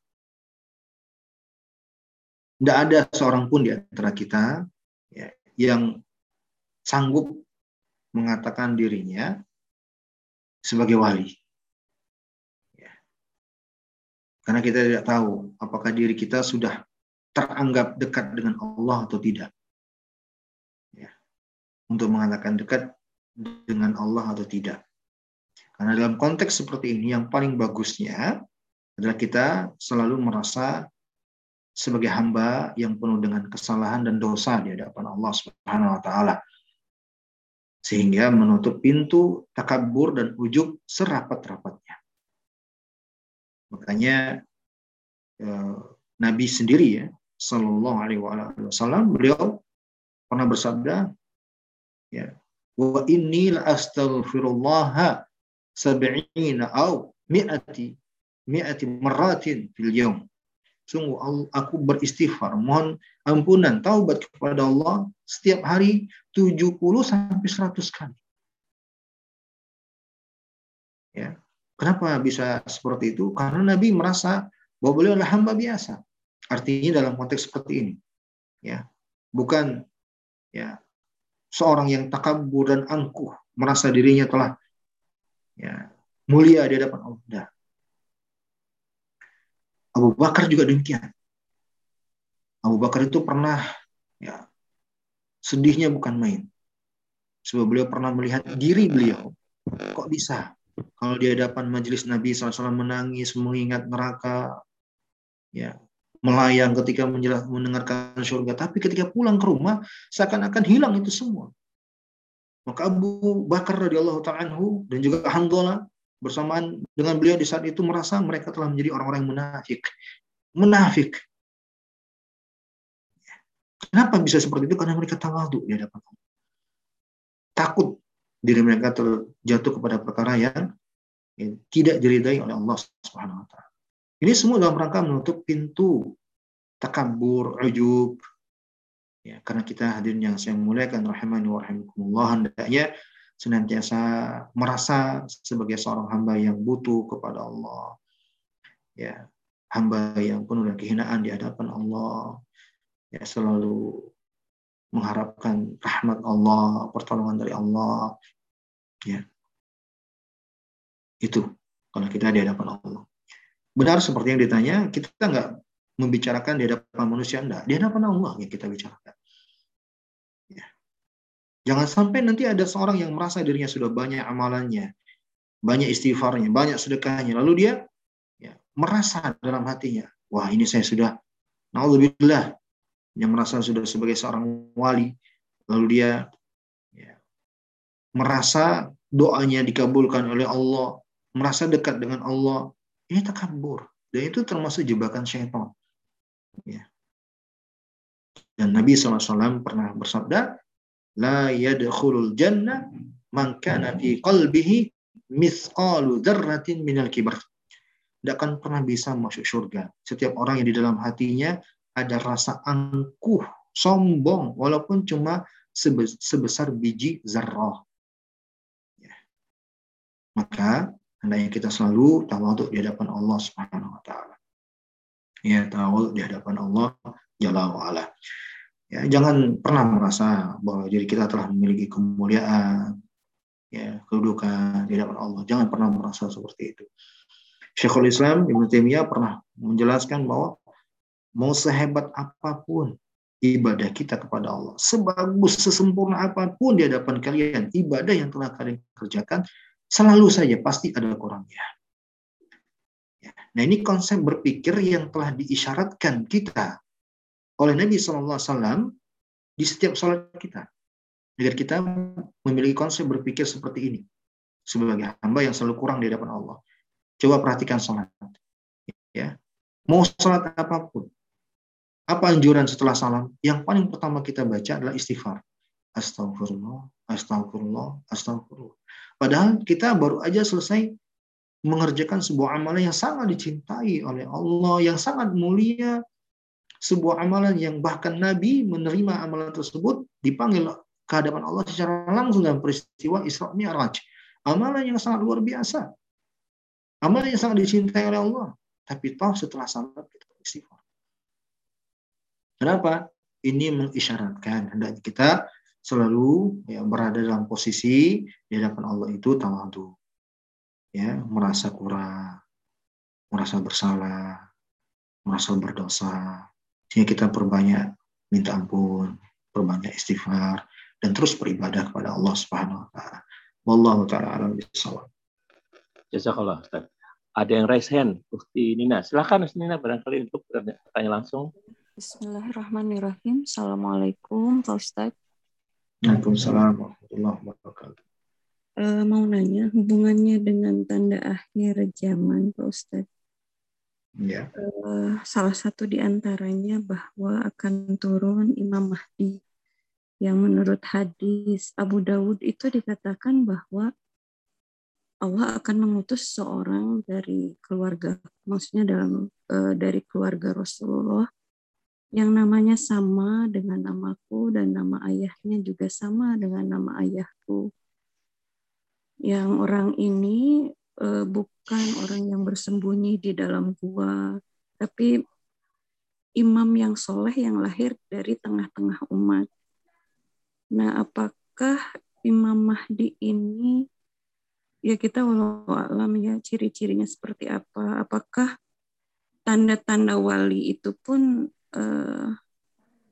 Tidak ada seorang pun di antara kita ya, yang sanggup mengatakan dirinya sebagai wali. Ya. Karena kita tidak tahu apakah diri kita sudah teranggap dekat dengan Allah atau tidak untuk mengatakan dekat dengan Allah atau tidak. Karena dalam konteks seperti ini yang paling bagusnya adalah kita selalu merasa sebagai hamba yang penuh dengan kesalahan dan dosa di hadapan Allah Subhanahu wa taala. Sehingga menutup pintu takabur dan ujub serapat-rapatnya. Makanya eh, Nabi sendiri ya, Sallallahu Alaihi Wasallam, beliau pernah bersabda, ya wa inni la astaghfirullah sab'ina au mi'ati mi'ati maratin fil yawm sungguh aku beristighfar. Mohon ampunan taubat kepada Allah setiap hari 70 sampai 100 kali. Ya. Kenapa bisa seperti itu? Karena Nabi merasa bahwa beliau adalah hamba biasa. Artinya dalam konteks seperti ini. Ya. Bukan ya seorang yang takabur dan angkuh merasa dirinya telah ya, mulia di hadapan Allah. Abu Bakar juga demikian. Abu Bakar itu pernah ya sedihnya bukan main. Sebab beliau pernah melihat diri beliau. Kok bisa? Kalau di hadapan majelis Nabi SAW menangis, mengingat neraka, ya melayang ketika mendengarkan surga. Tapi ketika pulang ke rumah, seakan-akan hilang itu semua. Maka Abu Bakar radhiyallahu ta'ala dan juga Handola bersamaan dengan beliau di saat itu merasa mereka telah menjadi orang-orang yang munafik. Munafik. Kenapa bisa seperti itu? Karena mereka tawadu di hadapan Allah. Takut diri mereka terjatuh kepada perkara yang tidak diridai oleh Allah Subhanahu wa taala. Ini semua dalam rangka menutup pintu takabur, ujub. Ya, karena kita hadirin yang saya muliakan rahimani wa rahimakumullah hendaknya senantiasa merasa sebagai seorang hamba yang butuh kepada Allah. Ya, hamba yang penuh dengan kehinaan di hadapan Allah. Ya, selalu mengharapkan rahmat Allah, pertolongan dari Allah. Ya. Itu kalau kita di hadapan Allah benar seperti yang ditanya, kita nggak membicarakan di hadapan manusia enggak, di hadapan Allah yang kita bicarakan. Jangan sampai nanti ada seorang yang merasa dirinya sudah banyak amalannya, banyak istighfarnya, banyak sedekahnya, lalu dia ya, merasa dalam hatinya, wah ini saya sudah, naudzubillah, yang merasa sudah sebagai seorang wali, lalu dia ya, merasa doanya dikabulkan oleh Allah, merasa dekat dengan Allah, ini takabur. Dan itu termasuk jebakan syaitan. Ya. Dan Nabi SAW pernah bersabda, La yadkhulul jannah man kana fi qalbihi mithqalu dzarratin minal kibar. Tidak akan pernah bisa masuk surga. Setiap orang yang di dalam hatinya ada rasa angkuh, sombong, walaupun cuma sebesar biji zarrah. Ya. Maka hendaknya kita selalu tawaduk di hadapan Allah Subhanahu wa taala ya tahu di hadapan Allah Jalla wa'ala. Ya, jangan pernah merasa bahwa diri kita telah memiliki kemuliaan, ya, kedudukan di hadapan Allah. Jangan pernah merasa seperti itu. Syekhul Islam Ibnu Taimiyah pernah menjelaskan bahwa mau sehebat apa pun ibadah kita kepada Allah, sebagus sesempurna apa pun di hadapan kalian, ibadah yang telah kalian kerjakan selalu saja pasti ada kurangnya. Nah ini konsep berpikir yang telah diisyaratkan kita oleh Nabi SAW di setiap sholat kita. Agar kita memiliki konsep berpikir seperti ini. Sebagai hamba yang selalu kurang di hadapan Allah. Coba perhatikan sholat. Ya. Mau sholat apa pun. Apa anjuran setelah salam? Yang paling pertama kita baca adalah istighfar. Astagfirullah, astagfirullah, astagfirullah. Padahal kita baru aja selesai mengerjakan sebuah amalan yang sangat dicintai oleh Allah, yang sangat mulia, sebuah amalan yang bahkan Nabi menerima amalan tersebut dipanggil ke hadapan Allah secara langsung dalam peristiwa Isra Mi'raj. Amalan yang sangat luar biasa. Amalan yang sangat dicintai oleh Allah. Tapi toh setelah salat kita istighfar. Kenapa? Ini mengisyaratkan hendaknya kita selalu ya, berada dalam posisi di hadapan Allah itu tawadu ya merasa kurang, merasa bersalah, merasa berdosa, sehingga kita perbanyak minta ampun, perbanyak istighfar, dan terus beribadah kepada Allah Subhanahu wa taala. Wallahu taala alam bisawab. Jazakallah Ustaz. Ada yang raise hand, Ukti Nina. Silakan Ustaz Nina barangkali untuk bertanya langsung. Bismillahirrahmanirrahim. Assalamualaikum Pak Ustaz. Waalaikumsalam warahmatullahi wabarakatuh uh, mau nanya hubungannya dengan tanda akhir zaman, Pak Ustadz. Ya. Uh, salah satu di antaranya bahwa akan turun Imam Mahdi yang menurut hadis Abu Dawud itu dikatakan bahwa Allah akan mengutus seorang dari keluarga, maksudnya dalam uh, dari keluarga Rasulullah yang namanya sama dengan namaku dan nama ayahnya juga sama dengan nama ayahku yang orang ini bukan orang yang bersembunyi di dalam gua, tapi imam yang soleh yang lahir dari tengah-tengah umat. Nah, apakah Imam Mahdi ini ya kita walau alam ya ciri-cirinya seperti apa? Apakah tanda-tanda wali itu pun uh,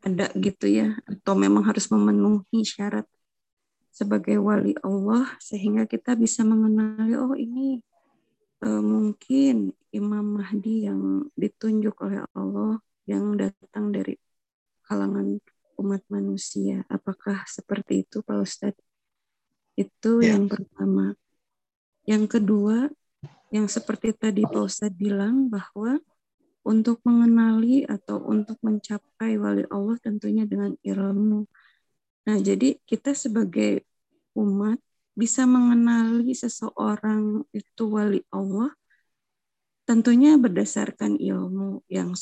ada gitu ya atau memang harus memenuhi syarat sebagai wali Allah sehingga kita bisa mengenali oh ini uh, mungkin Imam Mahdi yang ditunjuk oleh Allah yang datang dari kalangan umat manusia. Apakah seperti itu Pak Ustadz? Itu ya. yang pertama. Yang kedua, yang seperti tadi Pak Ustadz bilang bahwa untuk mengenali atau untuk mencapai wali Allah tentunya dengan ilmu. Nah, jadi kita sebagai umat bisa mengenali seseorang itu wali Allah tentunya berdasarkan ilmu yang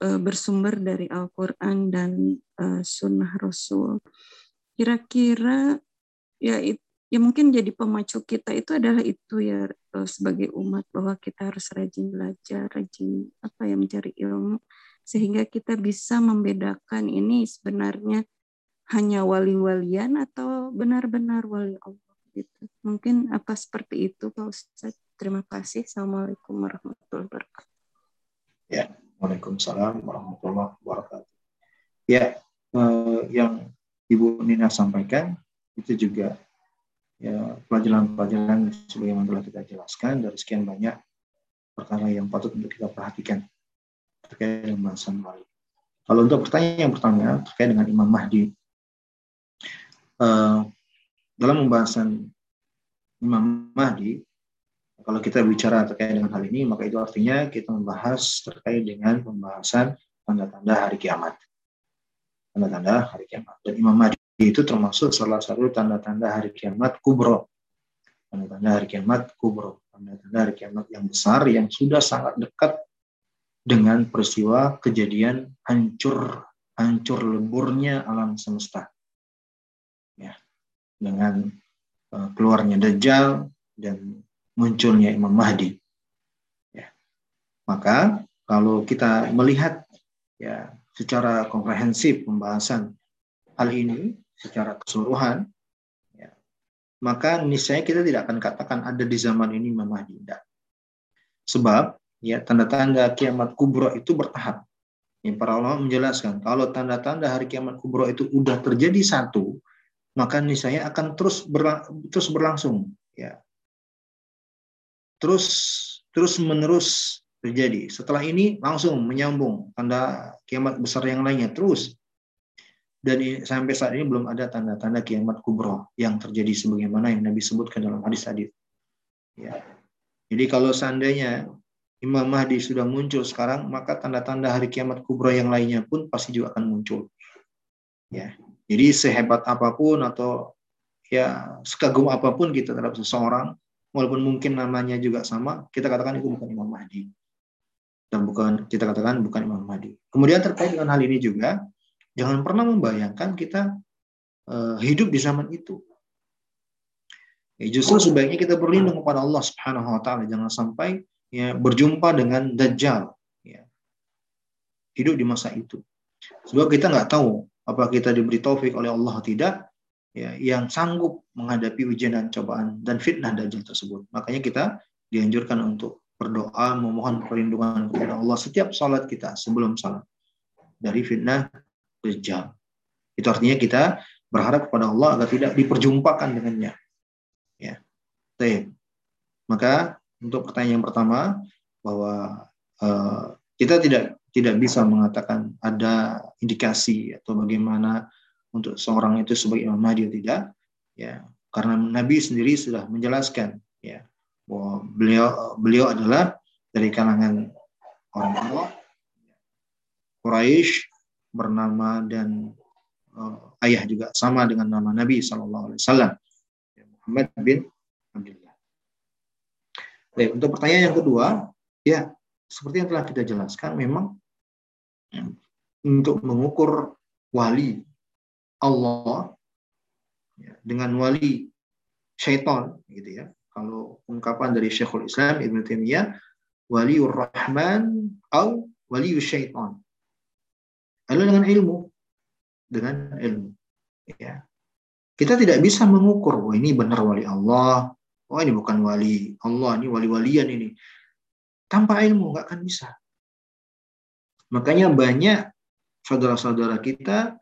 uh, bersumber dari Al-Quran dan uh, Sunnah Rasul. Kira-kira ya ya mungkin jadi pemacu kita itu adalah itu ya uh, sebagai umat bahwa kita harus rajin belajar, rajin apa ya mencari ilmu sehingga kita bisa membedakan ini sebenarnya hanya wali-walian atau benar-benar wali Allah gitu. Mungkin apa seperti itu Pak Ustaz. Terima kasih. Assalamualaikum warahmatullahi wabarakatuh. Ya, Waalaikumsalam warahmatullahi wabarakatuh. Ya, eh, yang Ibu Nina sampaikan itu juga ya pelajaran-pelajaran sebagaimana telah kita jelaskan dari sekian banyak perkara yang patut untuk kita perhatikan terkait dengan bahasan wali. Kalau untuk pertanyaan yang pertama terkait dengan Imam Mahdi, uh, dalam pembahasan Imam Mahdi, kalau kita bicara terkait dengan hal ini, maka itu artinya kita membahas terkait dengan pembahasan tanda-tanda hari kiamat. Tanda-tanda hari kiamat. Dan Imam Mahdi itu termasuk salah satu tanda-tanda hari kiamat kubro. Tanda-tanda hari kiamat kubro. Tanda-tanda hari kiamat yang besar, yang sudah sangat dekat dengan peristiwa kejadian hancur hancur leburnya alam semesta. Dengan uh, keluarnya Dajjal dan munculnya Imam Mahdi. Ya. Maka kalau kita melihat ya secara komprehensif pembahasan hal ini secara keseluruhan, ya, maka niscaya kita tidak akan katakan ada di zaman ini Imam Mahdi. Tidak. Sebab ya tanda-tanda kiamat kubro itu bertahap. Yang para ulama menjelaskan kalau tanda-tanda hari kiamat kubro itu sudah terjadi satu, maka niscaya akan terus berlang terus berlangsung ya terus terus menerus terjadi. Setelah ini langsung menyambung tanda kiamat besar yang lainnya terus. Dan sampai saat ini belum ada tanda-tanda kiamat kubro yang terjadi sebagaimana yang Nabi sebutkan dalam hadis-hadis. Ya. Jadi kalau seandainya Imam Mahdi sudah muncul sekarang, maka tanda-tanda hari kiamat kubro yang lainnya pun pasti juga akan muncul. Ya. Jadi sehebat apa pun atau ya sekagum apa pun kita terhadap seseorang, walaupun mungkin namanya juga sama, kita katakan itu bukan Imam Mahdi. Dan bukan kita katakan bukan Imam Mahdi. Kemudian terkait dengan hal ini juga, jangan pernah membayangkan kita uh, hidup di zaman itu. Ya, justru sebaiknya kita berlindung kepada Allah Subhanahu wa taala jangan sampai ya berjumpa dengan dajjal ya. Hidup di masa itu. Sebab kita nggak tahu apa kita diberi taufik oleh Allah tidak ya, yang sanggup menghadapi ujian dan cobaan dan fitnah dajjal tersebut. Makanya kita dianjurkan untuk berdoa memohon perlindungan kepada Allah setiap salat kita sebelum salat dari fitnah dajjal. Itu artinya kita berharap kepada Allah agar tidak diperjumpakan dengannya. Ya. Maka untuk pertanyaan yang pertama bahwa uh, kita tidak tidak bisa mengatakan ada indikasi atau bagaimana untuk seorang itu sebagai Imam Mahdi atau tidak ya karena Nabi sendiri sudah menjelaskan ya bahwa beliau beliau adalah dari kalangan orang Allah Quraisy bernama dan uh, ayah juga sama dengan nama Nabi Shallallahu Alaihi ya, Muhammad bin Abdullah. Baik, untuk pertanyaan yang kedua, ya seperti yang telah kita jelaskan, memang untuk mengukur wali Allah ya, dengan wali syaitan gitu ya. Kalau ungkapan dari Syekhul Islam Ibn Taimiyah waliur rahman atau waliur syaitan. Lalu dengan ilmu dengan ilmu ya. Kita tidak bisa mengukur, oh ini benar wali Allah, oh ini bukan wali Allah, ini wali-walian ini. Tanpa ilmu nggak akan bisa. Makanya banyak saudara-saudara kita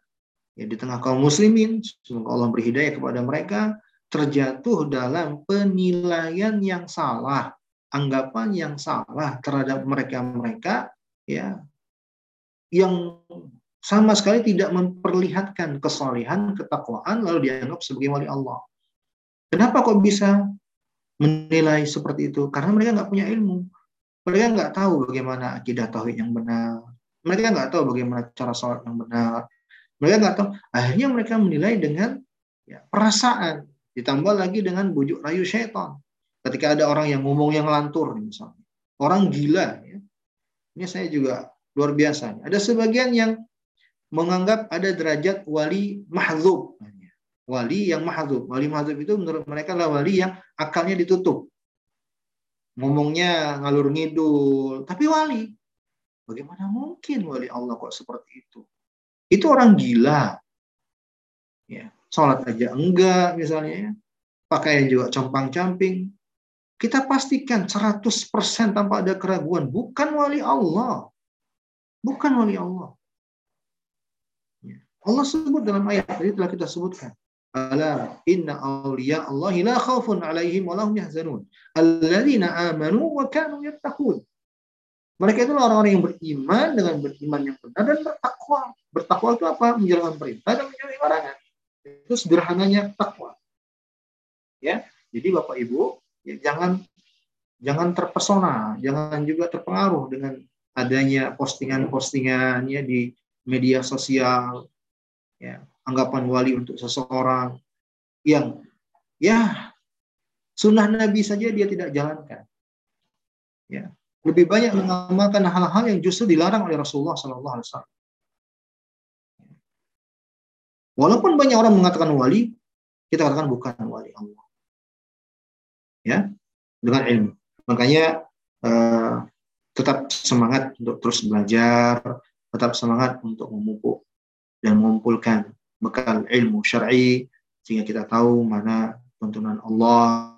ya di tengah kaum muslimin, semoga Allah beri hidayah kepada mereka, terjatuh dalam penilaian yang salah, anggapan yang salah terhadap mereka-mereka ya yang sama sekali tidak memperlihatkan kesalehan, ketakwaan lalu dianggap sebagai wali Allah. Kenapa kok bisa menilai seperti itu? Karena mereka nggak punya ilmu. Mereka nggak tahu bagaimana akidah tauhid yang benar. Mereka nggak tahu bagaimana cara sholat yang benar. Mereka nggak tahu. Akhirnya mereka menilai dengan ya, perasaan. Ditambah lagi dengan bujuk rayu syaitan. Ketika ada orang yang ngomong yang lantur misalnya. Orang gila. Ya. Ini saya juga luar biasa. Ada sebagian yang menganggap ada derajat wali mahzub. Wali yang mahzub. Wali mahzub itu menurut mereka adalah wali yang akalnya ditutup. Ngomongnya ngalur ngidul. Tapi wali. Bagaimana mungkin wali Allah kok seperti itu? itu orang gila. Ya, sholat aja enggak misalnya ya. Pakaian juga compang-camping. Kita pastikan 100% tanpa ada keraguan bukan wali Allah. bukan wali Allah. Ya. Allah sebut dalam ayat tadi telah kita sebutkan. Ala inna awliya Allah la khawfun alaihim wa lahum yahzanun. Alladzina amanu wa kanu yattaqun. Mereka itu orang-orang yang beriman dengan beriman yang benar dan bertakwa. Bertakwa itu apa? Menjalankan perintah dan menjauhi larangan. Itu sederhananya takwa. Ya, jadi Bapak Ibu, ya, jangan jangan terpesona, jangan juga terpengaruh dengan adanya postingan-postingannya di media sosial, ya, anggapan wali untuk seseorang yang ya sunnah Nabi saja dia tidak jalankan. Ya, lebih banyak mengamalkan hal-hal yang justru dilarang oleh Rasulullah Sallallahu Alaihi Wasallam. Walaupun banyak orang mengatakan wali, kita katakan bukan wali Allah. Ya, dengan ilmu. Makanya uh, tetap semangat untuk terus belajar, tetap semangat untuk memupuk dan mengumpulkan bekal ilmu syar'i sehingga kita tahu mana tuntunan Allah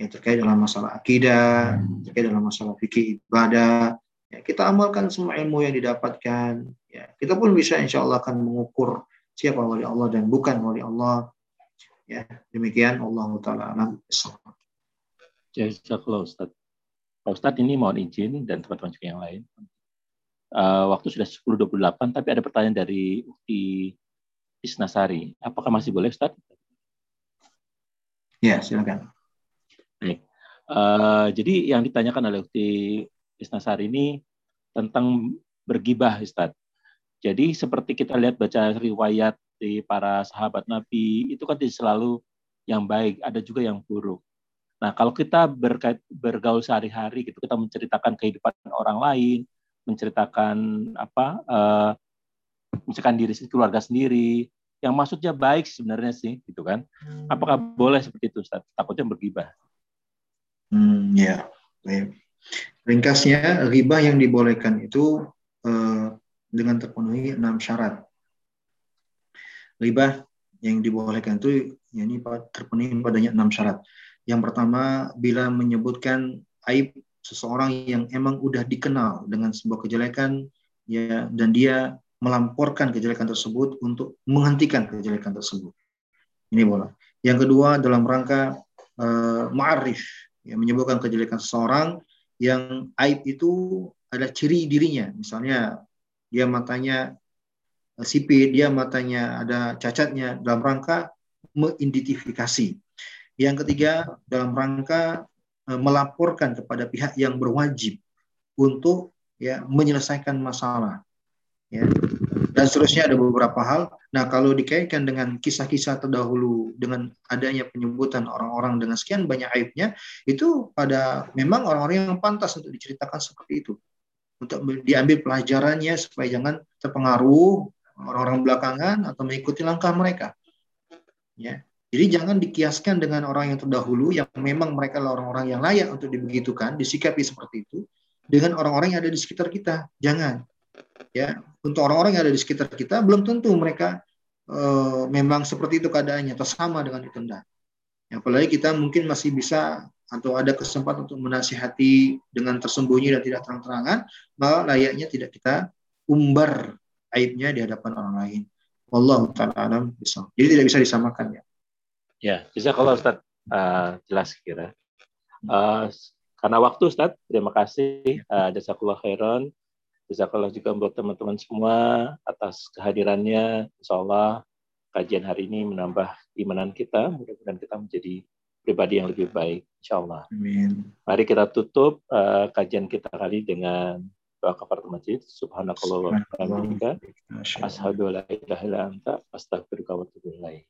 yang terkait dalam masalah akidah, terkait dalam masalah fikih ibadah. Ya, kita amalkan semua ilmu yang didapatkan. Ya, kita pun bisa insya Allah akan mengukur siapa wali Allah dan bukan wali Allah. Ya, demikian Allah Taala alam. Jazakallah Ustaz. Pak Ustadz ini mohon izin dan teman-teman juga yang lain. Uh, waktu sudah 10.28, tapi ada pertanyaan dari Ukti Isnasari. Apakah masih boleh, Ustaz? Ya, silakan. Baik. Uh, jadi yang ditanyakan oleh Ukti Isnasari ini tentang bergibah, Ustaz. Jadi seperti kita lihat baca riwayat di para sahabat Nabi, itu kan selalu yang baik, ada juga yang buruk. Nah, kalau kita berkait bergaul sehari-hari gitu, kita menceritakan kehidupan orang lain, menceritakan apa uh, misalkan diri keluarga sendiri, yang maksudnya baik sebenarnya sih, gitu kan? Apakah boleh seperti itu, Ustaz? Takutnya bergibah. Hmm, ya. Baik. Ringkasnya, riba yang dibolehkan itu uh, dengan terpenuhi enam syarat. Riba yang dibolehkan itu ya ini terpenuhi padanya enam syarat. Yang pertama, bila menyebutkan aib seseorang yang emang udah dikenal dengan sebuah kejelekan, ya, dan dia melamporkan kejelekan tersebut untuk menghentikan kejelekan tersebut. Ini boleh. Yang kedua, dalam rangka uh, ma'arif, ya, menyebutkan kejelekan seseorang yang aib itu ada ciri dirinya. Misalnya, dia matanya eh, sipit, dia matanya ada cacatnya dalam rangka mengidentifikasi yang ketiga, dalam rangka e, melaporkan kepada pihak yang berwajib untuk ya menyelesaikan masalah. Ya. Dan seterusnya ada beberapa hal. Nah, kalau dikaitkan dengan kisah-kisah terdahulu dengan adanya penyebutan orang-orang dengan sekian banyak aibnya, itu pada memang orang-orang yang pantas untuk diceritakan seperti itu. Untuk diambil pelajarannya supaya jangan terpengaruh orang-orang belakangan atau mengikuti langkah mereka. Ya. Jadi jangan dikiaskan dengan orang yang terdahulu yang memang mereka adalah orang-orang yang layak untuk dibegitukan, disikapi seperti itu dengan orang-orang yang ada di sekitar kita. Jangan. Ya, untuk orang-orang yang ada di sekitar kita belum tentu mereka uh, memang seperti itu keadaannya atau sama dengan itu enggak. Ya, apalagi kita mungkin masih bisa atau ada kesempatan untuk menasihati dengan tersembunyi dan tidak terang-terangan, maka layaknya tidak kita umbar aibnya di hadapan orang lain. Allah taala bisa. Jadi tidak bisa disamakan ya. Ya, bisa kalau Ustaz uh, jelas kira. Uh, karena waktu Ustaz, terima kasih uh, jazakallah khairan. Jazakallah juga buat teman-teman semua atas kehadirannya. Insya Allah kajian hari ini menambah imanan kita. Mudah-mudahan kita menjadi pribadi yang lebih baik. Insya Allah. Amin. Mari kita tutup uh, kajian kita kali dengan doa kafaratul masjid. Subhanakallah wa bihamdika. Ashhadu an la ilaha illa anta astaghfiruka wa atubu ilaik.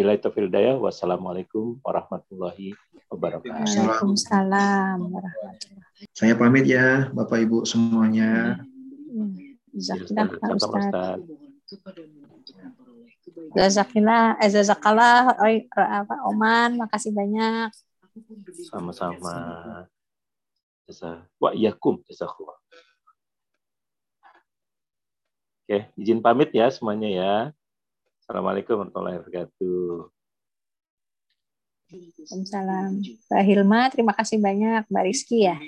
Bila itu hidayah. Wassalamualaikum warahmatullahi wabarakatuh. Waalaikumsalam warahmatullahi Saya pamit ya Bapak Ibu semuanya. Jazakallah Ustaz. Jazakallah, eh jazakallah, apa Oman, makasih banyak. Sama-sama. Wa jazakallah. Oke, izin pamit ya semuanya ya. Assalamualaikum warahmatullahi wabarakatuh. Waalaikumsalam. Mbak Hilma, terima kasih banyak. Mbak Rizky ya.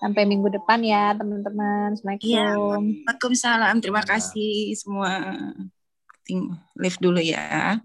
Sampai minggu depan ya teman-teman. Iya. Assalamualaikum. Waalaikumsalam. Terima kasih semua. Ting- Live dulu ya.